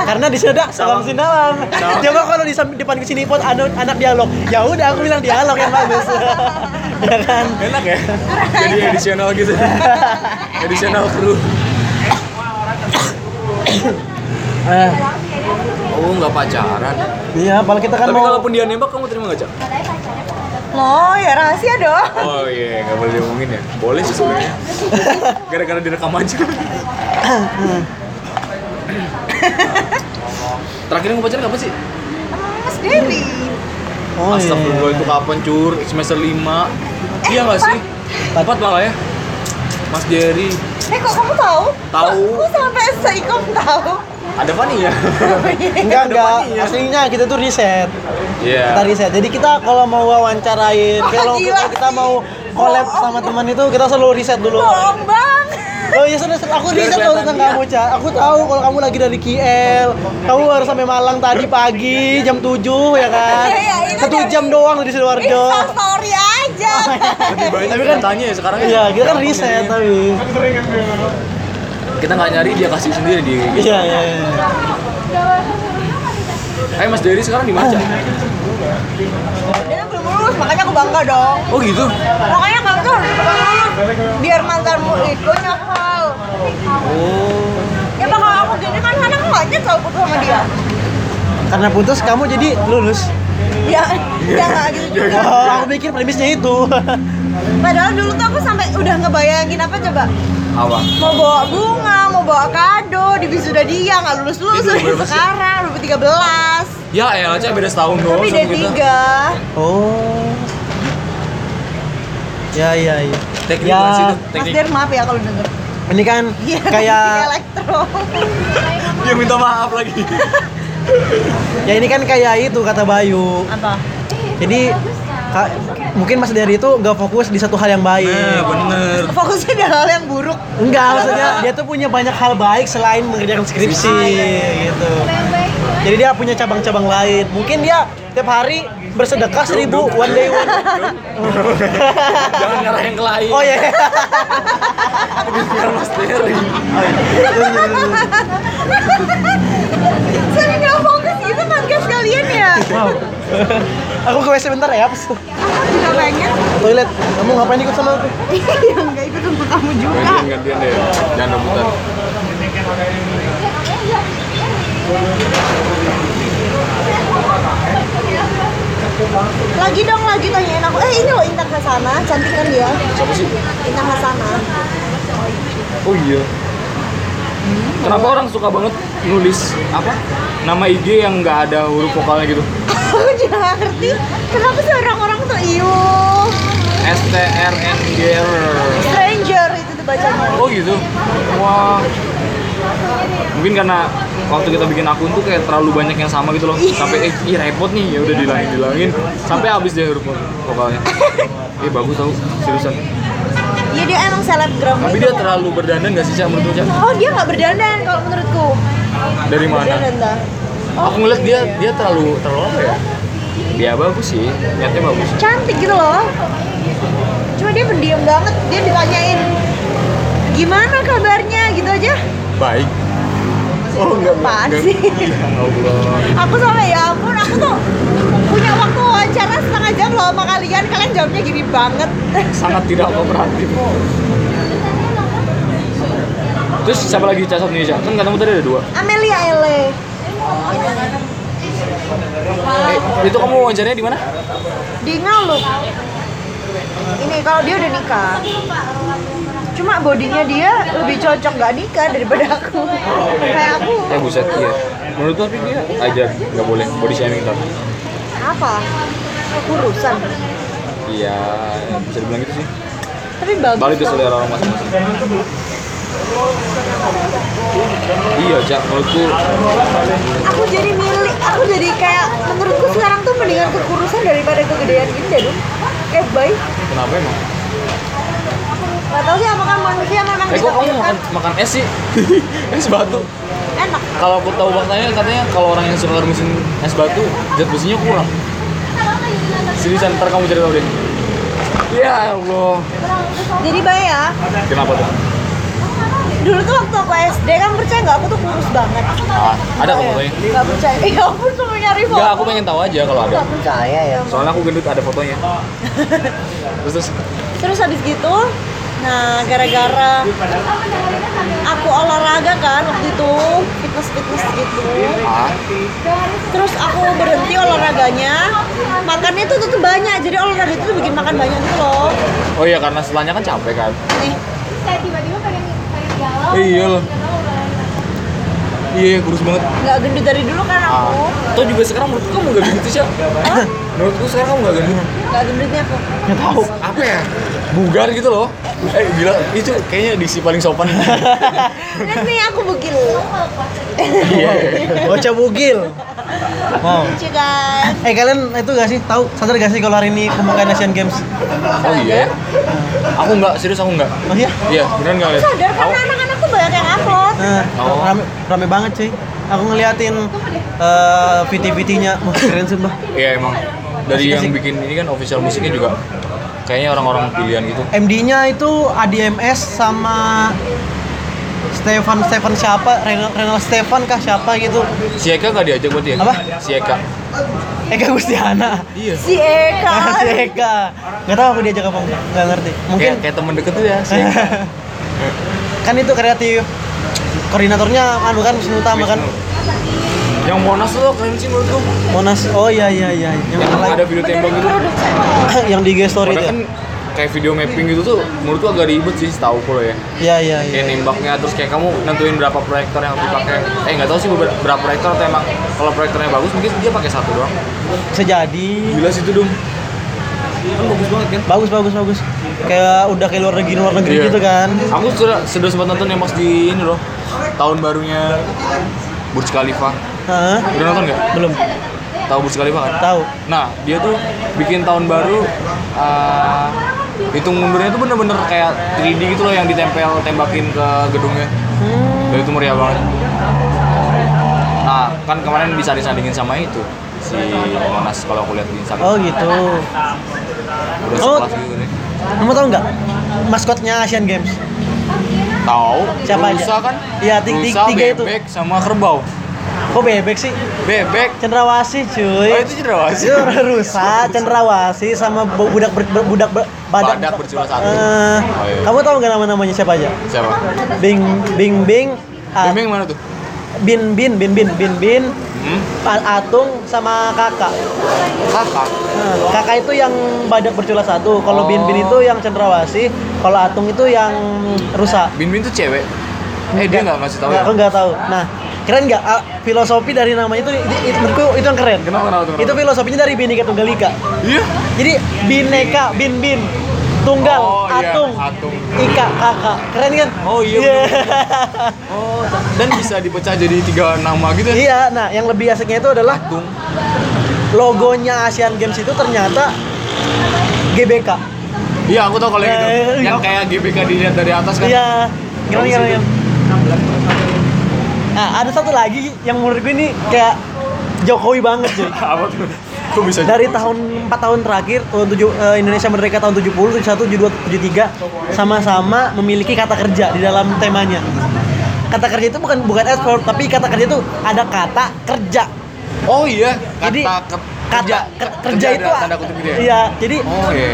S2: karena di sana salam sindawang. Coba kalau di depan ke sini pun anak, anak dialog, ya udah aku bilang dialog yang bagus. ya kan?
S3: Enak ya? Jadi edisional gitu. edisional kru.
S2: Eh,
S3: Oh, nggak pacaran.
S2: iya, apalagi kita kan
S3: Tapi
S2: mau
S3: kalaupun dia nembak, kamu terima nggak, Cak?
S1: Loh, ya rahasia dong.
S3: Oh iya, nggak boleh diomongin ya. Boleh sih sebenarnya. Gara-gara direkam aja. Terakhir yang pacaran kapan sih?
S1: Mas Dewi.
S2: Oh, iya.
S3: Astagfirullah itu kapan cur? Semester 5 Iya nggak sih? Empat malah ya? Mas Jerry
S1: Eh, kok kamu tahu?
S3: Tahu.
S1: Kok sampai seikom tahu?
S3: Ada Fanny ya?
S2: Enggak, enggak.
S3: Depannya.
S2: Aslinya kita tuh riset.
S3: Iya
S2: Kita riset. Jadi kita kalau mau wawancarain,
S1: Wah,
S2: kalau kita
S1: sih.
S2: mau collab sama teman itu kita selalu riset dulu.
S1: Bohong bang.
S2: Oh iya sudah, aku riset loh tentang kamu, Ca. Aku tahu kalau kamu lagi dari KL. Kamu baru sampai Malang tadi pagi jam 7 ya kan?
S1: Iya, iya, itu
S2: Satu jam doang dari Sidoarjo.
S1: Insta story aja.
S3: Lebih banyak
S2: Tapi kan
S3: tanya ya sekarang ya
S2: Iya, kita kan
S3: Gampang
S2: riset
S3: nyarinya.
S2: tapi.
S3: Kita nggak nyari, dia kasih sendiri di
S2: Iya, iya, iya.
S3: Eh Mas Jerry sekarang di mana?
S1: Dia belum lulus, makanya aku bangga dong.
S3: Oh gitu?
S1: Makanya kamu tuh harus lulus. Biar mantanmu itu nyakal.
S3: Oh
S1: Ya bakal aku gini kan karena aku nggak nyesel putus sama dia.
S2: Karena putus kamu jadi lulus.
S1: Ya, ya nggak gitu juga.
S2: Oh, aku pikir premisnya itu.
S1: Padahal dulu tuh aku sampai udah ngebayangin apa coba?
S3: Apa?
S1: Mau bawa bunga, mau bawa kado di wisuda dia nggak lulus lulus sampai
S3: berapa sih?
S1: sekarang 2013.
S3: Ya elah, Cak beda setahun doang
S1: Tapi
S3: kita
S1: tiga.
S2: Oh. Ya iya iya.
S3: Teknik
S2: Ya,
S3: itu.
S1: Mas
S3: Teknik.
S1: Der maaf ya kalau denger.
S2: Ini kan
S1: Iya,
S2: kayak
S1: elektro.
S3: Dia minta maaf lagi.
S2: ya ini kan kayak itu kata Bayu.
S1: Apa?
S2: Jadi ka- mungkin Mas Dari itu nggak fokus di satu hal yang baik.
S3: Nah, bener.
S1: Fokusnya di hal yang buruk.
S2: Enggak, maksudnya dia tuh punya banyak hal baik selain mengerjakan skripsi gitu. Jadi dia punya cabang-cabang lain. Mungkin dia tiap hari bersedekah seribu one day one.
S3: Jangan nyerahin ke lain.
S2: Oh iya.
S3: Biar Mas Terry.
S1: Saya nggak fokus gitu podcast kalian ya.
S2: Wow. Aku ke WC bentar ya.
S1: Aku juga pengen.
S2: Toilet. Kamu ngapain ikut sama aku?
S1: Yang nggak ikut untuk kamu juga.
S3: Gantian gantian deh. Jangan rebutan.
S1: Lagi dong, lagi tanyain aku. Eh ini loh Intan Hasana, cantik kan dia?
S3: Siapa sih?
S1: Intan Hasana.
S3: Oh iya. Kenapa orang suka banget nulis apa? Nama IG yang nggak ada huruf vokalnya gitu.
S1: Aku juga nggak ngerti. Kenapa sih orang-orang tuh iyo
S3: S T R N G R.
S1: stranger itu tuh bacanya.
S3: Oh gitu. Wah. Mungkin karena waktu kita bikin akun tuh kayak terlalu banyak yang sama gitu loh. Sampai eh ih, repot nih, ya udah dilangin dilangin sampai habis deh huruf vokalnya. Eh bagus tau, seriusan.
S1: Iya dia emang selebgram.
S3: Tapi
S1: gitu.
S3: dia terlalu berdandan gak sih Cak menurut Cak?
S1: Oh dia nggak berdandan kalau menurutku.
S3: Dari mana?
S1: Berdandan dah.
S3: Aku ngeliat dia dia terlalu terlalu apa ya? Dia bagus sih, niatnya bagus.
S1: Cantik gitu loh. Cuma dia pendiam banget. Dia ditanyain gimana kabarnya gitu aja.
S3: Baik. Oh enggak
S1: Apaan sih?
S3: Ya Allah.
S1: Aku sampai ya ampun aku tuh punya waktu wawancara setengah jam loh sama kalian. Kalian jawabnya gini banget.
S3: Sangat tidak kooperatif. Terus siapa lagi Cak satu Indonesia? Kan katamu tadi ada dua.
S1: Amelia Ele.
S3: Eh, itu kamu wawancaranya di mana?
S1: Di Ngalup. Ini kalau dia udah nikah. Cuma bodinya dia lebih cocok gak nikah daripada aku. Kayak aku.
S3: Eh buset, iya. Menurut tapi dia aja nggak boleh body shaming ntar.
S1: Apa? Kekurusan.
S3: Iya, bisa dibilang gitu sih.
S1: Tapi bagus.
S3: Balik ke selera orang masing-masing. Iya, Cak, menurutku
S1: Aku jadi milih, aku jadi kayak menurutku sekarang tuh mendingan kekurusan daripada kegedean gini deh, Dum. Kayak baik.
S3: kenapa emang?
S1: Gak tau sih apakah manusia memang
S3: Eh kok kamu makan makan es sih? es batu.
S1: enak.
S3: Kalau aku tahu faktanya katanya kalau orang yang suka rebusin es batu, zat besinya kurang. Seriusan, ntar kamu cari tahu deh. Ya Allah.
S1: Jadi baik ya.
S3: Kenapa tuh?
S1: Dulu tuh waktu aku SD kan percaya nggak aku tuh kurus banget.
S3: Ah, ada kok fotonya.
S1: Gak percaya. Ya ampun cuma nyari foto.
S3: Enggak, aku pengen tahu aja kalau ada.
S1: Gak percaya ya.
S3: Soalnya aku gendut ada fotonya. terus terus
S1: Terus habis gitu, nah gara-gara aku olahraga kan waktu itu fitness fitness gitu.
S3: ah,
S1: Terus aku berhenti olahraganya, makannya tuh tuh banyak. Jadi olahraga itu tuh bikin makan banyak gitu loh.
S3: oh iya karena setelahnya kan capek kan.
S1: Nih,
S4: saya tiba-tiba pengen pengen galau
S3: Eh, iya loh. Iya, kurus banget.
S1: nggak gendut dari dulu kan
S3: Ah.
S1: aku.
S3: Tuh juga sekarang menurutku kamu gak gendut sih, Menurutku sekarang kamu gak gendut.
S1: Nggak gendutnya aku.
S2: Nggak tahu.
S3: Apa ya? Bugar gitu loh. Eh, gila. Itu kayaknya diksi paling sopan.
S1: Lihat nih aku bugil.
S3: Iya.
S2: Bocah bugil. Wow.
S1: Lucu kan?
S2: Eh kalian itu gak sih tahu sadar gak sih kalau hari ini pembukaan Asian Games?
S3: Oh iya. ya? Aku enggak, serius aku enggak.
S2: Oh iya?
S3: Iya, beneran enggak lihat.
S1: Sadar karena anak-anak tuh banyak yang upload.
S2: Nah,
S3: Oh.
S2: rame, rame banget sih. Aku ngeliatin eh VT-VT-nya, wah keren sumpah.
S3: Iya emang dari yang bikin ini kan official musiknya juga kayaknya orang-orang pilihan gitu.
S2: MD-nya itu ADMS sama Stefan Stefan siapa? Renal, Renal Stefan kah siapa gitu?
S3: Si Eka gak diajak berarti ya?
S2: Apa?
S3: Si Eka.
S2: Eka Gustiana.
S3: Iya.
S1: Si Eka.
S2: si Eka. Gak tahu aku diajak apa enggak, nggak ngerti. Mungkin
S3: Kayak, kayak temen deket tuh ya si Eka.
S2: kan itu kreatif. Koordinatornya anu kan Wisnu Utama kan.
S3: Yang Monas tuh keren sih menurutku.
S2: Monas. Oh iya iya iya. Yang,
S3: Yang ada video tembak gitu.
S2: yang di IG story itu.
S3: kan kayak video mapping gitu tuh menurutku agak ribet sih setahu lo ya.
S2: Iya iya iya.
S3: Kayak nembaknya terus kayak kamu nentuin berapa proyektor yang harus dipakai. Eh nggak tahu sih berapa proyektor atau emang kalau proyektornya bagus mungkin dia pakai satu doang.
S2: Bisa jadi.
S3: Gila sih itu dong. Kan bagus banget kan?
S2: Bagus bagus bagus. Kayak udah kayak luar negeri luar negeri
S3: Iya.
S2: gitu kan.
S3: Aku sudah sudah sempat nonton yang pas di ini loh. Tahun barunya Burj Khalifa.
S2: Hah?
S3: Udah nonton nggak?
S2: Belum.
S3: Tahu Burj Khalifa kan?
S2: Tahu.
S3: Nah, dia tuh bikin tahun baru uh, hitung mundurnya tuh bener-bener kayak 3D gitu loh yang ditempel tembakin ke gedungnya.
S2: Hmm.
S3: Dan itu meriah banget. Nah, kan kemarin bisa disandingin sama itu si Monas kalau aku lihat di Instagram.
S2: Oh gitu.
S3: Udah
S2: Oh.
S3: gitu nih.
S2: Kamu tahu nggak maskotnya Asian Games?
S3: Tahu?
S2: Siapa aja?
S3: Rusa kan?
S2: Iya, ti- ti-
S3: Rusa,
S2: tiga itu.
S3: sama kerbau.
S2: Kok bebek sih?
S3: Bebek.
S2: Cendrawasih cuy.
S3: Oh, itu cendrawasih.
S2: Itu rusa, cendrawasih sama bu- budak ber, budak ber- badak.
S3: Badak berjula satu.
S2: Eh,
S3: Oh, iya.
S2: Kamu tahu nggak nama-namanya siapa aja?
S3: Siapa?
S2: Bing Bing Bing. ah,
S3: Bebek mana tuh?
S2: Bin Bin Bin Bin Bin Bin.
S3: Hmm?
S2: Atung sama kakak.
S3: Kakak.
S2: Nah, kakak itu yang badak bercula satu. Kalau Bin Bin
S3: Oh.
S2: itu yang cendrawasih. Kalau Atung itu yang rusa.
S3: Bin Bin tuh cewek. Eh dia nggak ngasih tahu ya?
S2: Aku nggak tahu. Nah, keren nggak Ah, filosofi dari namanya itu, itu, itu menurutku itu yang keren.
S3: Kenapa, kenapa, kenapa?
S2: Itu filosofinya dari Bhinneka Tunggal Ika.
S3: Iya.
S2: Jadi bineka, bin bin, tunggal,
S3: Oh, iya,
S2: atung,
S3: atung.
S2: ika, kakak. Keren kan?
S3: Oh, iya,
S2: Iya.
S3: Oh, dan bisa dipecah jadi tiga nama gitu ya?
S2: Iya, nah yang lebih asiknya itu adalah
S3: Atung.
S2: logonya Asian Games itu ternyata GBK.
S3: Iya, aku tahu kalau yang itu.
S2: Eh,
S3: Yang
S2: iya.
S3: kayak GBK dilihat dari atas kan?
S2: Iya. Keren keren. Nah, ada satu lagi yang menurut gue ini kayak Jokowi banget cuy.
S3: Apa tuh? Kok bisa
S2: Dari
S3: gitu?
S2: tahun 4 tahun terakhir, tahun 7, eh, Indonesia merdeka tahun 70, 71, 72, 73 sama-sama memiliki kata kerja di dalam temanya. Kata kerja itu bukan bukan effort, tapi kata kerja itu ada kata kerja.
S3: Oh iya, kata
S2: Jadi
S3: ke-
S2: kata
S3: kerja,
S2: ker- kerja, itu
S3: tanda kutip gitu ya?
S2: Iya, jadi
S3: Oh iya.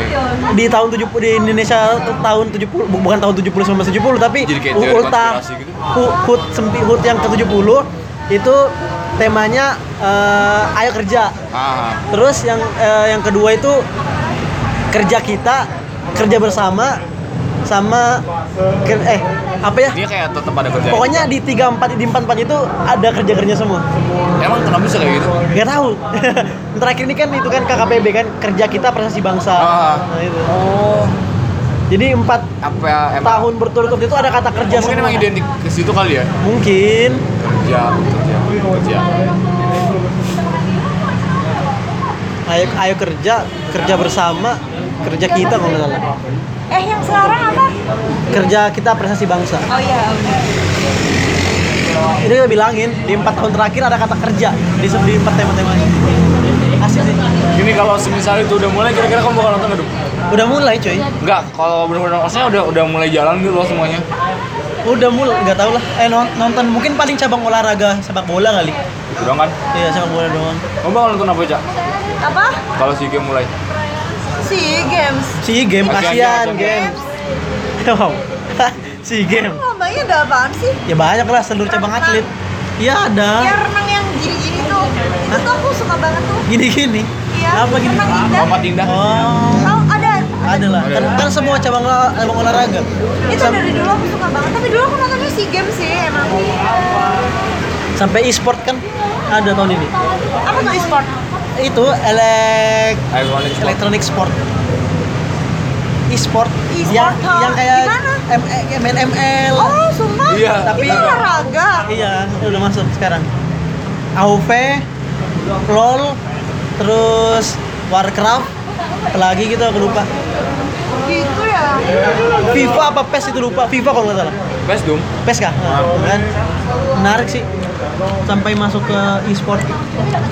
S2: di tahun 70 di Indonesia tahun 70 bu- bukan tahun 70 1970 tapi
S3: Jadi kayak
S2: u-
S3: teori
S2: ulta
S3: konspirasi gitu?
S2: hu- hut sempi hut yang ke-70 itu temanya eh, ayo kerja.
S3: Ah,
S2: Terus yang eh, yang kedua itu kerja kita, kerja bersama sama eh apa ya?
S3: dia kayak tetap ada kerja.
S2: Pokoknya di tiga empat di empat empat itu ada kerja kerja semua.
S3: Emang kenapa bisa kayak gitu?
S2: Gak tahu. Terakhir ini kan itu kan KKPB kan kerja kita prestasi bangsa.
S3: Ah.
S2: Nah, itu.
S3: Oh,
S2: Jadi empat
S3: apa ya, emang
S2: tahun berturut-turut itu ada kata kerja
S3: mungkin
S2: semua.
S3: emang identik ke situ kali ya?
S2: Mungkin.
S3: Kerja, kerja, kerja.
S2: Ayo ayo kerja, kerja bersama, kerja kita kalau nggak salah.
S1: Eh yang sekarang apa?
S2: Kerja kita prestasi bangsa.
S1: Oh iya, udah.
S2: Ini udah bilangin di empat tahun terakhir ada kata kerja di di empat tema-temanya. Asik sih.
S3: Gini kalau semisal itu udah mulai, kira-kira kamu bakal nonton nggak, Duk?
S2: Udah mulai cuy.
S3: Enggak, kalau benar-benar maksudnya udah udah mulai jalan gitu loh semuanya.
S2: Udah mulai, nggak tahu lah. Eh non- nonton mungkin paling cabang olahraga sepak bola kali.
S3: Udah kan?
S2: Iya sepak bola doang.
S3: Kamu bakal nonton apa, Cak?
S1: Apa?
S3: Kalau si game mulai.
S1: Si Games.
S2: Si game
S3: Asian
S2: Asian
S3: Games.
S2: Games. Wow. si game.
S1: Lombanya ada apaan sih?
S2: Ya banyak lah seluruh cabang atlet. Iya ada.
S1: Yang renang yang gini-gini tuh. Itu aku suka banget tuh.
S2: Gini-gini.
S1: Iya.
S2: Apa gini?
S1: Renang indah.
S3: Lompat indah.
S2: Oh.
S1: Tahu ada.
S2: Ada lah. Kan, kan semua cabang cabang olahraga.
S1: Itu
S2: Sam-
S1: dari dulu aku suka banget. Tapi dulu aku nontonnya si Games sih emang.
S2: sampai e-sport kan ada tahun ini.
S1: Apa tuh e-sport?
S2: Itu elek
S3: spot.
S2: electronic sport. E-sport
S1: E-sport,
S2: yang
S1: ha?
S2: yang kayak
S1: Gimana?
S2: M eh, main ML.
S1: Oh, sumpah?
S3: Iya.
S2: Tapi-
S1: itu olahraga.
S2: Iya, udah masuk sekarang. AOV, LOL, terus Warcraft, apalagi gitu aku lupa.
S1: Gitu ya.
S2: FIFA apa PES itu lupa. FIFA kalau nggak salah.
S3: Best dong.
S2: PES kah? Nah, kan menarik sih. Sampai masuk ke e-sport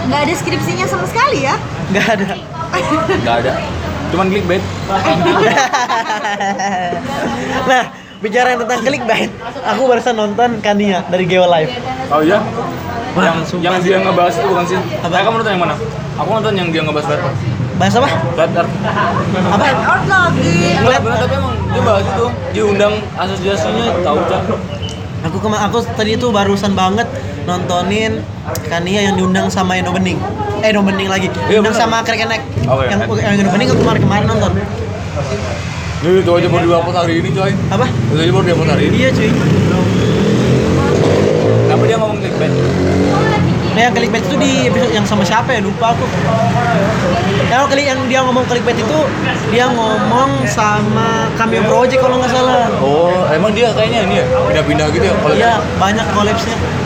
S1: Nggak ada skripsinya sama sekali ya?
S2: nggak ada.
S3: Enggak ada. Cuman clickbait.
S2: nah, bicara tentang clickbait, aku barusan nonton Kania dari Geo Live.
S3: Oh iya?
S2: Wah,
S3: yang
S2: sumpah
S3: yang dia ngebahas itu bukan sih?
S2: Apa?
S3: Eh, kamu nonton yang mana? Aku nonton yang dia ngebahas Flat Earth.
S2: Bahas apa?
S3: Flat Earth.
S2: Apa?
S1: Out lagi.
S3: Enggak, bener, tapi emang dia bahas itu. Diundang asosiasinya tahu Cak.
S2: Aku kema aku tadi itu barusan banget nontonin Kania yang diundang sama Eno Bening. Eh, Eno Bening lagi.
S3: Iya,
S2: Diundang sama Krekenek.
S3: Oh, iya.
S2: yang, yang Eno Bening aku kemarin kemarin nonton.
S3: Nih, itu aja baru di-upload hari ini, coy.
S2: Apa?
S3: Itu aja baru di-upload hari ini.
S2: Iya cuy.
S3: Kenapa dia ngomong clickbait?
S2: Nah, yang clickbait itu di episode yang sama siapa ya? Lupa aku. Yang kali yang dia ngomong clickbait itu dia ngomong sama Cameo Project kalau nggak salah.
S3: Oh, emang dia kayaknya ini ya pindah-pindah gitu ya kalau
S2: Iya, banyak collabsnya.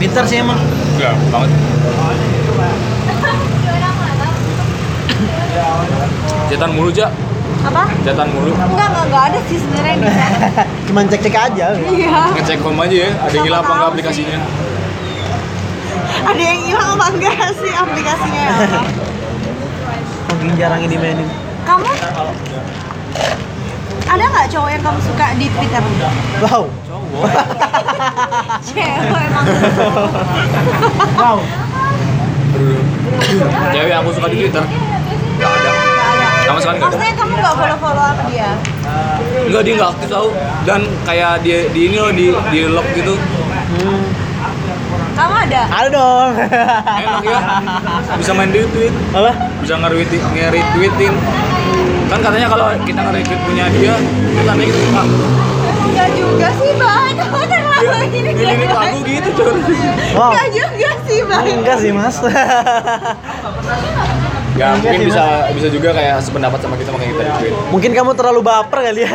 S2: Pintar sih emang.
S3: Enggak, banget. Cetan mulu, Ja.
S1: Apa?
S3: Cetan mulu.
S1: Enggak, enggak, enggak ada sih sebenarnya di sana.
S2: Cuman cek-cek aja.
S1: Iya.
S3: Ngecek home aja ya, ada yang hilang apa enggak aplikasinya.
S1: Ada yang hilang apa enggak sih aplikasinya ya apa?
S2: Makin jarang ini mainin.
S1: Kamu ada nggak cowok yang kamu suka di Twitter?
S2: Wow.
S1: Cewek emang.
S2: Wow.
S3: Cewek aku suka di Twitter. Enggak ada.
S1: Nggak.
S3: Sama sekali nggak.
S1: Maksudnya kamu nggak follow follow sama dia?
S3: Enggak, dia enggak aktif tau. Dan kayak dia di ini loh di di lock gitu.
S1: Kamu ada?
S2: Ada dong.
S3: Enak ya. Bisa main di tweet,
S2: Apa?
S3: bisa nge-retweet, nge-retweetin. Kan katanya kalau kita nge-retweet punya dia, itu tandanya kita suka.
S1: Enggak juga sih, Bang. Kamu terlalu ini
S3: Ini lagu gitu, Cun.
S2: Wow.
S1: Enggak juga sih, Bang.
S2: Enggak sih, Mas.
S3: Ya,
S2: Enggak
S3: mungkin
S2: sih,
S3: bisa bisa juga kayak sependapat sama kita makanya kita.
S2: Mungkin kamu terlalu baper kali ya.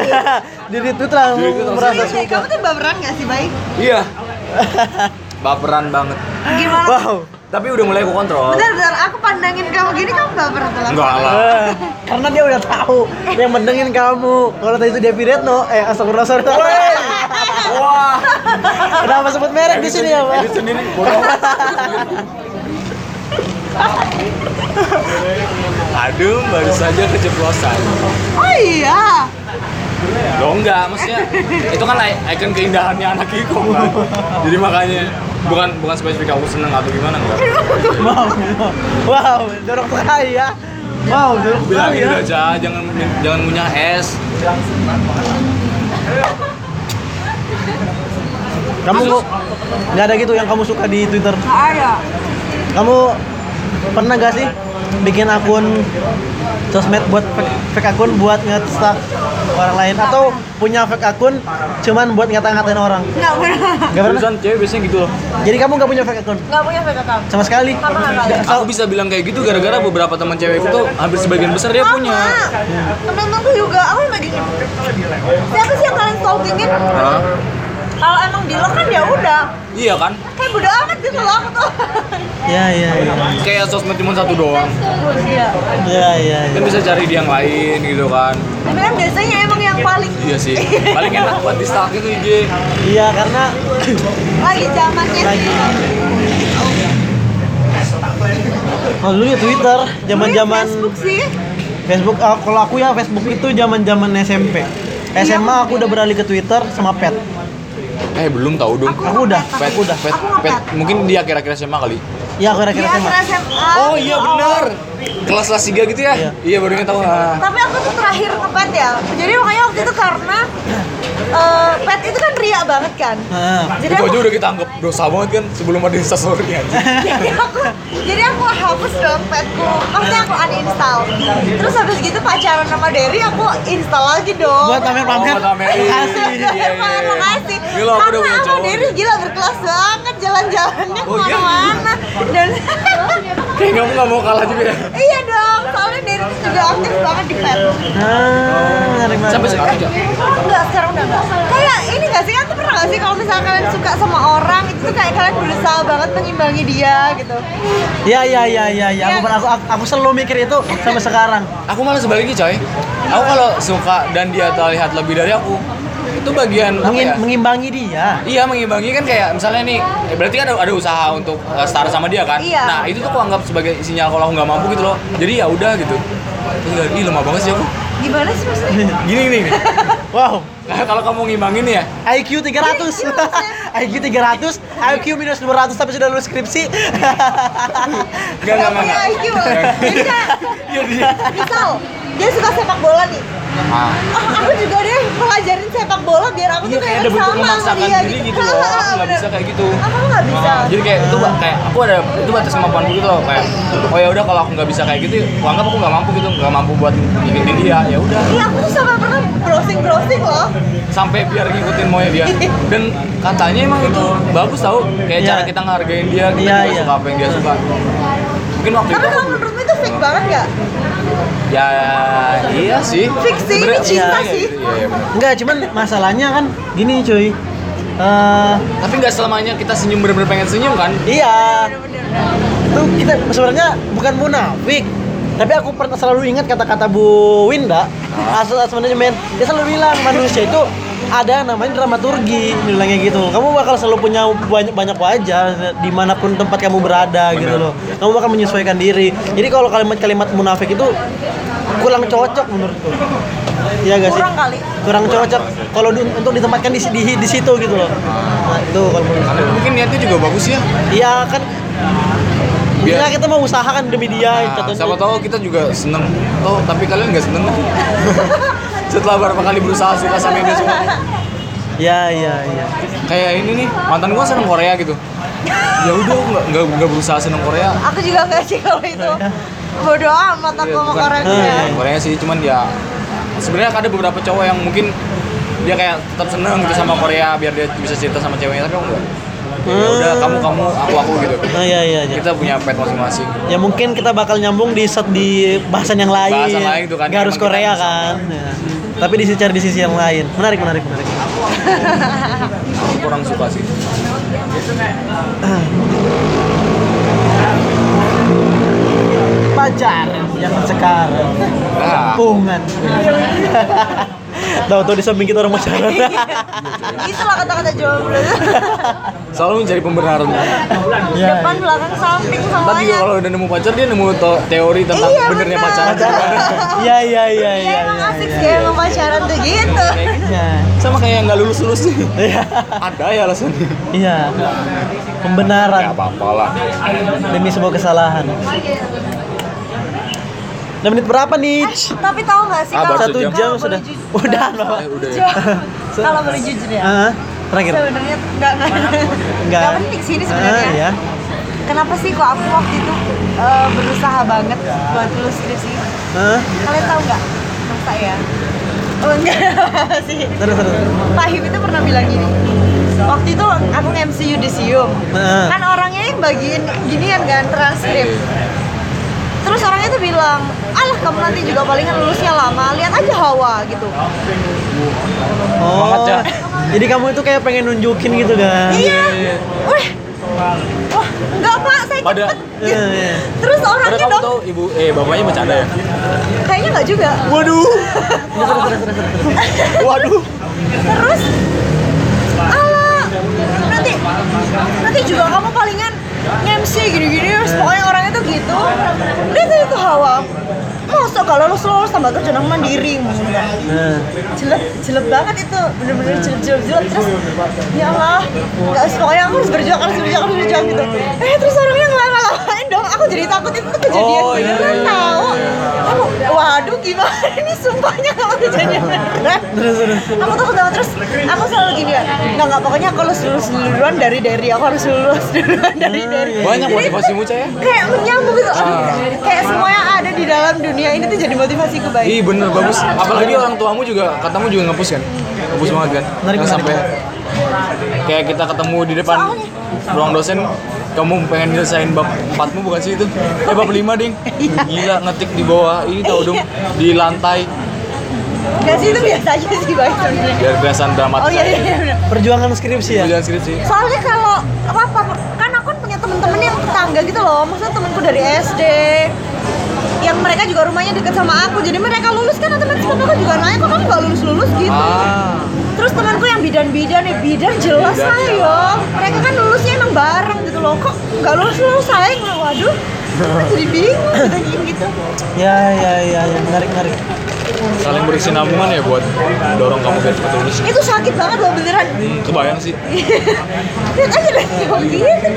S2: Jadi itu terlalu merasa
S1: deh,
S2: suka.
S1: kamu tuh baperan nggak sih, Bay?
S3: Iya. Baperan banget.
S1: Gimana?
S2: Wow.
S3: Tapi udah mulai aku kontrol.
S1: Bentar, bentar. Aku pandangin kamu gini, kamu baper tuh.
S3: Enggak lah.
S2: Karena dia udah tahu yang mendengin kamu. Kalau tadi itu Devi Retno, eh astagfirullah sorry.
S3: Wah.
S2: Kenapa sebut merek di sini ya, Pak?
S3: Edit sendiri. bodoh. Aduh, baru saja keceplosan.
S1: Oh iya.
S3: Loh enggak, maksudnya itu kan i- icon keindahannya anak Iko kan. Jadi makanya bukan bukan spesifik aku seneng atau gimana enggak.
S2: Wow, wow, dorong sekali ya. Wow, dorong sekali ya.
S3: udah aja, jangan jangan ngunyah es.
S2: Kamu kok nggak ada gitu yang kamu suka di Twitter?
S1: Nggak ada.
S2: Kamu pernah gak sih bikin akun sosmed buat fake, fake akun buat nge-stalk orang lain atau punya fake akun cuman buat ngata-ngatain orang?
S1: Nggak pernah.
S2: Gak pernah?
S3: Terusan cewek biasanya gitu loh.
S2: Jadi kamu gak punya fake akun
S1: Nggak punya fake account.
S2: sama sekali?
S1: Sama sekali.
S2: Nggak,
S3: Aku bisa bilang kayak gitu gara-gara beberapa teman cewekku tuh hampir sebagian besar dia punya.
S1: Temen-temenku juga, aku lagi Siapa sih yang kalian stalkingin? Kalau emang di lock kan ya udah.
S3: Iya kan?
S1: Kayak bodo amat gitu loh aku tuh.
S2: Ya, ya, ya.
S3: Kayak sosmed cuma satu doang.
S1: Iya.
S2: Ya, ya, ya.
S3: Kan bisa cari di yang lain gitu kan.
S1: Tapi kan biasanya emang yang paling
S3: Iya sih. Paling enak buat di stalk itu IG.
S2: Iya, karena
S1: lagi zamannya
S2: Lagi.
S1: sih.
S2: kalau dulu ya Twitter, zaman-zaman
S1: Facebook sih.
S2: Facebook, ah, kalau aku ya Facebook itu zaman-zaman SMP. SMA aku udah beralih ke Twitter sama Pet.
S3: Eh belum tahu dong.
S2: Aku udah,
S3: Pet,
S2: aku udah.
S3: pet,
S1: Aku
S3: pet.
S1: pet.
S3: Mungkin dia kira-kira SMA kali.
S2: Iya, kira-kira
S1: Iya,
S2: SMA.
S1: kira SMA.
S3: Oh iya bener. Kelas kelas 3 gitu ya?
S2: Iya.
S3: Iya baru ingat tahu. Ah.
S1: Tapi aku tuh terakhir ngepet ya. Jadi makanya waktu itu karena eh, pet itu kan ria banget kan.
S2: Nah,
S1: Jadi
S3: Itu
S1: aku,
S3: aja udah kita anggap dosa banget kan sebelum ada instastory aja.
S1: jadi aku jadi aku hapus dong petku. Maksudnya aku uninstall. Terus habis gitu pacaran sama Derry aku install lagi dong.
S2: buat pamer-pamer.
S3: Oh.
S2: Makasih.
S3: Iya, iya, iya.
S1: Makasih.
S3: Gila, aku udah punya
S1: sama
S3: cowok.
S1: Derry gila berkelas banget jalan-jalannya
S3: Oh, iya?
S1: ke mana-mana. Dan
S3: Kayak kamu nggak mau kalah juga ya?
S1: iya dong, soalnya Derry tuh juga aktif banget di pet.
S2: Nah, banget.
S3: Sampai sekarang aja.
S1: Enggak, sekarang udah enggak. Kayak ini gak sih, kan tuh pernah gak sih kalau misalnya kalian suka sama orang itu tuh kayak kalian berusaha banget mengimbangi dia gitu.
S2: Iya, iya, iya, iya, iya. Aku, aku, aku, aku selalu mikir itu sampai sekarang.
S3: Aku malah sebaliknya coy. Aku kalau suka dan dia terlihat lebih dari aku, itu bagian apa
S2: Mengim-
S3: ya?
S2: mengimbangi dia.
S3: Iya mengimbangi kan kayak misalnya nih eh, berarti kan ada, ada usaha untuk uh, setara sama dia kan.
S1: Iya.
S3: Nah itu tuh aku anggap sebagai sinyal kalau aku nggak mampu gitu loh. Jadi ya udah gitu. Terus kayak, ih lemah banget sih aku.
S1: Gimana sih maksudnya?
S3: Gini gini. gini.
S2: Wow.
S3: Nah, kalau kamu ngimbangin ya,
S2: IQ 300. IQ 300, IQ minus 200 tapi sudah lulus skripsi.
S3: enggak enggak enggak.
S1: punya IQ. Jadi kayak,
S3: Iya
S1: misal dia suka sepak bola nih.
S3: Ah.
S1: Oh aku juga deh pelajarin sepak bola biar aku
S3: iya
S1: tuh
S3: kayak
S1: kayak
S3: ada bentuk
S1: sama
S3: memaksakan
S1: dia
S3: diri gitu loh. Aku nggak
S1: Bener.
S3: bisa kayak gitu.
S1: Aku nggak bisa?
S3: Ah, jadi kayak itu kayak aku ada itu batas kemampuanku gitu loh kayak oh ya udah kalau aku nggak bisa kayak gitu aku anggap aku nggak mampu gitu nggak mampu buat ngikutin dia ya udah.
S1: Iya aku tuh sampai pernah browsing browsing loh.
S3: Sampai biar ngikutin maunya dia. Dan katanya emang itu bagus tau kayak
S2: Iya.
S3: cara kita ngehargain dia kita
S2: Iya,
S3: juga
S2: iya.
S3: suka apa yang dia suka. Mungkin waktu
S1: tapi
S3: itu
S1: kalau menurutmu itu fake banget gak?
S3: Ya iya sih
S1: Fix sih,
S3: Sebenarnya-
S1: ini cinta
S3: iya,
S1: sih.
S3: iya, iya.
S2: Enggak, cuman masalahnya kan gini cuy. Eh,
S3: tapi nggak selamanya kita senyum bener-bener pengen senyum kan
S2: iya. Itu kita sebenarnya bukan munafik. Tapi aku pernah selalu ingat kata-kata Bu Winda, asal asal manajemen. Dia selalu bilang manusia itu ada yang namanya dramaturgi, bilangnya gitu. Kamu bakal selalu punya banyak banyak wajah di mana pun tempat kamu berada gitu loh. Kamu bakal menyesuaikan diri. Jadi kalau kalimat-kalimat munafik itu kurang cocok menurutku. Iya gak sih?
S1: Kurang kali.
S2: Kurang cocok kalau di- untuk ditempatkan di, di di situ gitu loh. Nah, itu kalau menurut
S3: mungkin niatnya juga bagus ya
S2: Iya kan
S3: Biar-
S2: Biar kita mau usahakan demi dia
S3: Nah, siapa tahu kita juga seneng oh tapi kalian nggak seneng setelah beberapa kali berusaha suka sama dia suka
S2: Iya iya iya.
S3: kayak ini nih mantan gua seneng Korea gitu ya udah nggak nggak nggak berusaha seneng Korea
S1: aku juga gak sih kalau itu bodoh amat aku
S3: Iya,
S1: sama
S3: bukan-
S1: Korea
S2: Iya.
S3: Korea sih cuman ya sebenarnya ada beberapa cowok yang mungkin dia kayak tetap seneng gitu sama Korea biar dia bisa cerita sama ceweknya tapi aku enggak ya udah kamu kamu aku aku gitu
S2: Nah, iya iya iya.
S3: kita punya pet masing-masing
S2: Ya mungkin kita bakal nyambung di set di bahasan yang lain.
S3: Bahasan lain tuh kan,
S2: Nggak harus
S3: emang kita
S2: Korea kan. Ya. Tapi di cari di sisi yang lain. Menarik menarik menarik.
S3: aku kurang suka sih
S2: Pacar yang sekarang.
S3: nah
S2: Tahu tuh di samping kita orang pacaran.
S1: itulah kata-kata jomblo
S3: selalu mencari pembenaran
S2: Iya.
S1: depan belakang samping
S3: tapi
S1: semuanya
S3: kalau udah nemu pacar dia nemu teori tentang
S1: Iya,
S3: benernya
S1: bener.
S3: pacaran
S2: Iya iya iya
S1: ya
S2: iya.
S1: emang
S2: iya,
S1: asik
S2: iya,
S1: sih
S2: iya.
S1: emang pacaran tuh gitu
S2: Iya.
S3: sama kayak yang nggak lulus lulus sih
S2: Iya.
S3: ada ya alasannya
S2: Iya.
S3: ya
S2: Pembenaran
S3: apa apa lah
S2: demi sebuah kesalahan. Udah menit berapa nih?
S1: tapi tahu nggak sih
S3: Ah,
S1: kalau
S2: Satu jam
S1: kalau
S2: sudah. Udah.
S3: Eh, udah ya
S1: kalau boleh jujur ya
S2: Ah, terakhir.
S1: sebenarnya nggak nggak
S2: Enggak.
S1: nggak penting sih ini sebenarnya
S2: Ah, ya.
S1: kenapa sih kok aku waktu itu eh, berusaha banget buat lulus skripsi
S2: Ah,
S1: kalian tahu nggak masa ya oh enggak sih
S2: terus terus.
S1: Pak Him itu pernah bilang gini waktu itu aku nge-MC Yudisium
S2: Ah.
S1: kan orangnya yang bagiin ginian kan transkrip orangnya tuh bilang alah kamu nanti juga palingan lulusnya lama lihat aja hawa gitu.
S2: Oh. Jadi kamu itu kayak pengen nunjukin gitu kan?
S1: iya. Wah. Wah enggak pak saya
S3: Pada-
S1: cepet.
S2: Iya, iya.
S1: terus orangnya
S3: kamu
S1: dong.
S3: tahu ibu eh bapaknya bercanda ya?
S1: Kayaknya nggak juga.
S3: Waduh. Waduh.
S1: Terus alah nanti nanti juga kamu palingan MC gini-gini pokoknya orangnya tuh gitu. Dia tuh itu hawa. Masa kalau lulus lulus tambah kerja nang mandiri.
S2: Nah,
S1: jelek jelek banget itu. Bener-bener jelek jelek jelek. Terus ya Allah. Nggak pokoknya aku harus berjuang harus berjuang harus berjuang gitu. Eh terus orangnya dong aku jadi takut itu tuh kejadian
S3: Oh, iya,
S1: beneran
S3: iya,
S1: tahu aku waduh gimana ini sumpahnya kalau kejadian beneran? Aku takut banget terus aku selalu gini ya nggak nggak pokoknya aku harus lulus duluan dari dari aku harus lulus duluan dari dari.
S3: banyak
S1: Jadi,
S3: motivasimu cah ya?
S1: kayak menyambung gitu.
S3: Ah.
S1: kayak semua yang ada di dalam dunia ini tuh jadi motivasiku baik.
S3: Ih bener bagus. Apalagi orang tuamu juga katamu juga ngepus kan. Ngepus banget kan.
S2: Menarik.
S3: sampai kayak kita ketemu di depan ruang dosen kamu pengen nyelesain bab 4 bukan sih itu? Eh bab 5 ding. Gila ngetik di bawah ini tau dong di lantai
S1: Gak sih itu biasa aja sih baik sebenarnya.
S3: biar kelihatan dramatis.
S1: Oh iya iya iya.
S2: perjuangan skripsi ya?
S3: Ujian skripsi.
S1: Soalnya kalau apa, apa kan aku punya temen-temen yang tetangga gitu loh. Maksudnya temenku dari SD yang mereka juga rumahnya deket sama aku. Jadi mereka lulus kan otomatis papaku juga nanya kok kamu gak lulus lulus gitu?
S3: Ah.
S1: terus temanku yang bidan-bidan nih bidan jelas
S3: Bidan,
S1: ayo. mereka kan lulusnya emang bareng gitu loh. Kok gak lulus lulus sayang waduh jadi bingung ditanyain gitu.
S2: Ya ya ya ya. Menarik menarik.
S3: Saling berkesinambungan ya buat dorong kamu biar cepet lulus.
S1: itu sakit banget loh beneran
S3: Hmm, kebayang sih.
S1: lihat aja deh kayak gitu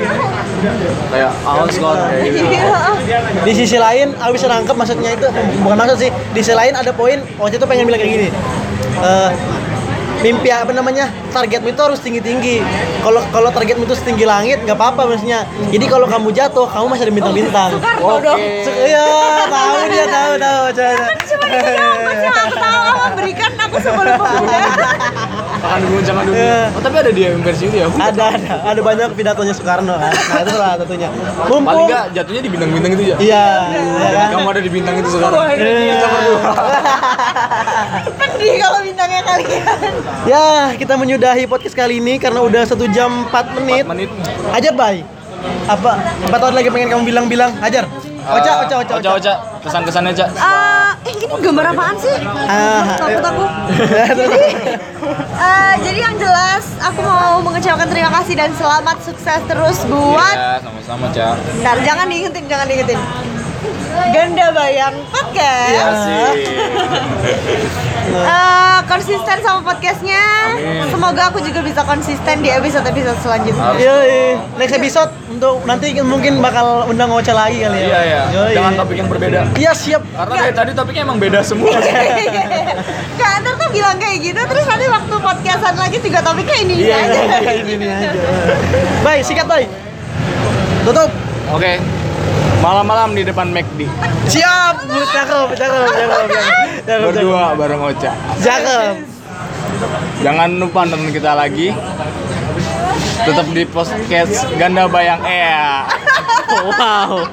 S3: Kayak awas kok kayak gitu.
S1: Iya.
S2: Di sisi lain, aku bisa nangkep maksudnya itu bukan maksud sih. Di sisi lain ada poin, waktu itu pengen bilang kayak gini. Eh, mimpi apa namanya targetmu itu harus tinggi tinggi kalau kalau targetmu itu setinggi langit nggak apa apa maksudnya jadi kalau kamu jatuh kamu masih ada bintang bintang
S1: Soekarno dong
S2: iya tahu dia tahu tahu coba
S1: sih aku tahu Allah berikan aku sebelum memulai
S3: Akan dulu jangan dulu.
S2: Iya.
S3: Oh, tapi ada dia yang versi itu ya.
S2: Ada ada ada banyak pidatonya Soekarno kan nah itu salah satunya
S3: paling
S2: mumpung
S3: enggak jatuhnya di bintang-bintang itu ya.
S2: iya iya kan
S3: Kamu ada di bintang itu sekarang.
S2: Iya.
S1: Pedih kalau bintangnya kalian
S2: Ya, kita menyudahi podcast kali ini karena udah satu jam 4 menit.
S3: menit.
S2: Ajar, Bay. Apa? Apa tahun lagi pengen kamu bilang-bilang? Ajar. Oca, oca, oca,
S3: Oca, oca. Kesan-kesannya, Cak.
S1: Eh, eh ini gambar apaan sih?
S2: Ah,
S1: Takut aku. Jadi, eh, jadi yang jelas aku mau mengucapkan terima kasih dan selamat sukses terus buat.
S3: Iya, sama-sama, Cak.
S1: Bentar, jangan diingetin, jangan diingetin. Ganda Bayang Podcast.
S3: Iya sih.
S1: Eh, konsisten sama podcastnya.
S3: Amin.
S1: Semoga aku juga bisa konsisten di episode-episode selanjutnya.
S3: Harus.
S2: Yoi. Next episode untuk nanti mungkin bakal undang Oca lagi kali ya.
S3: Iya, iya.
S2: Yoi.
S3: Dengan topik yang berbeda.
S2: Iya, siap.
S3: Karena dari tadi topiknya emang beda semua.
S1: Kak ntar tuh bilang kayak gitu terus nanti waktu podcastan lagi juga topiknya ini
S2: Iya,
S1: aja.
S2: iya, ini ini aja. Bay, sikat, Bay. Tutup.
S3: Oke. Malam-malam di depan McD.
S2: Siap. Cakep, cakep, cakep, cakep.
S3: Berdua bareng Oca.
S2: Cakep.
S3: Jangan lupa nonton kita lagi. Tetap di podcast Ganda Bayang Ea.
S2: Wow.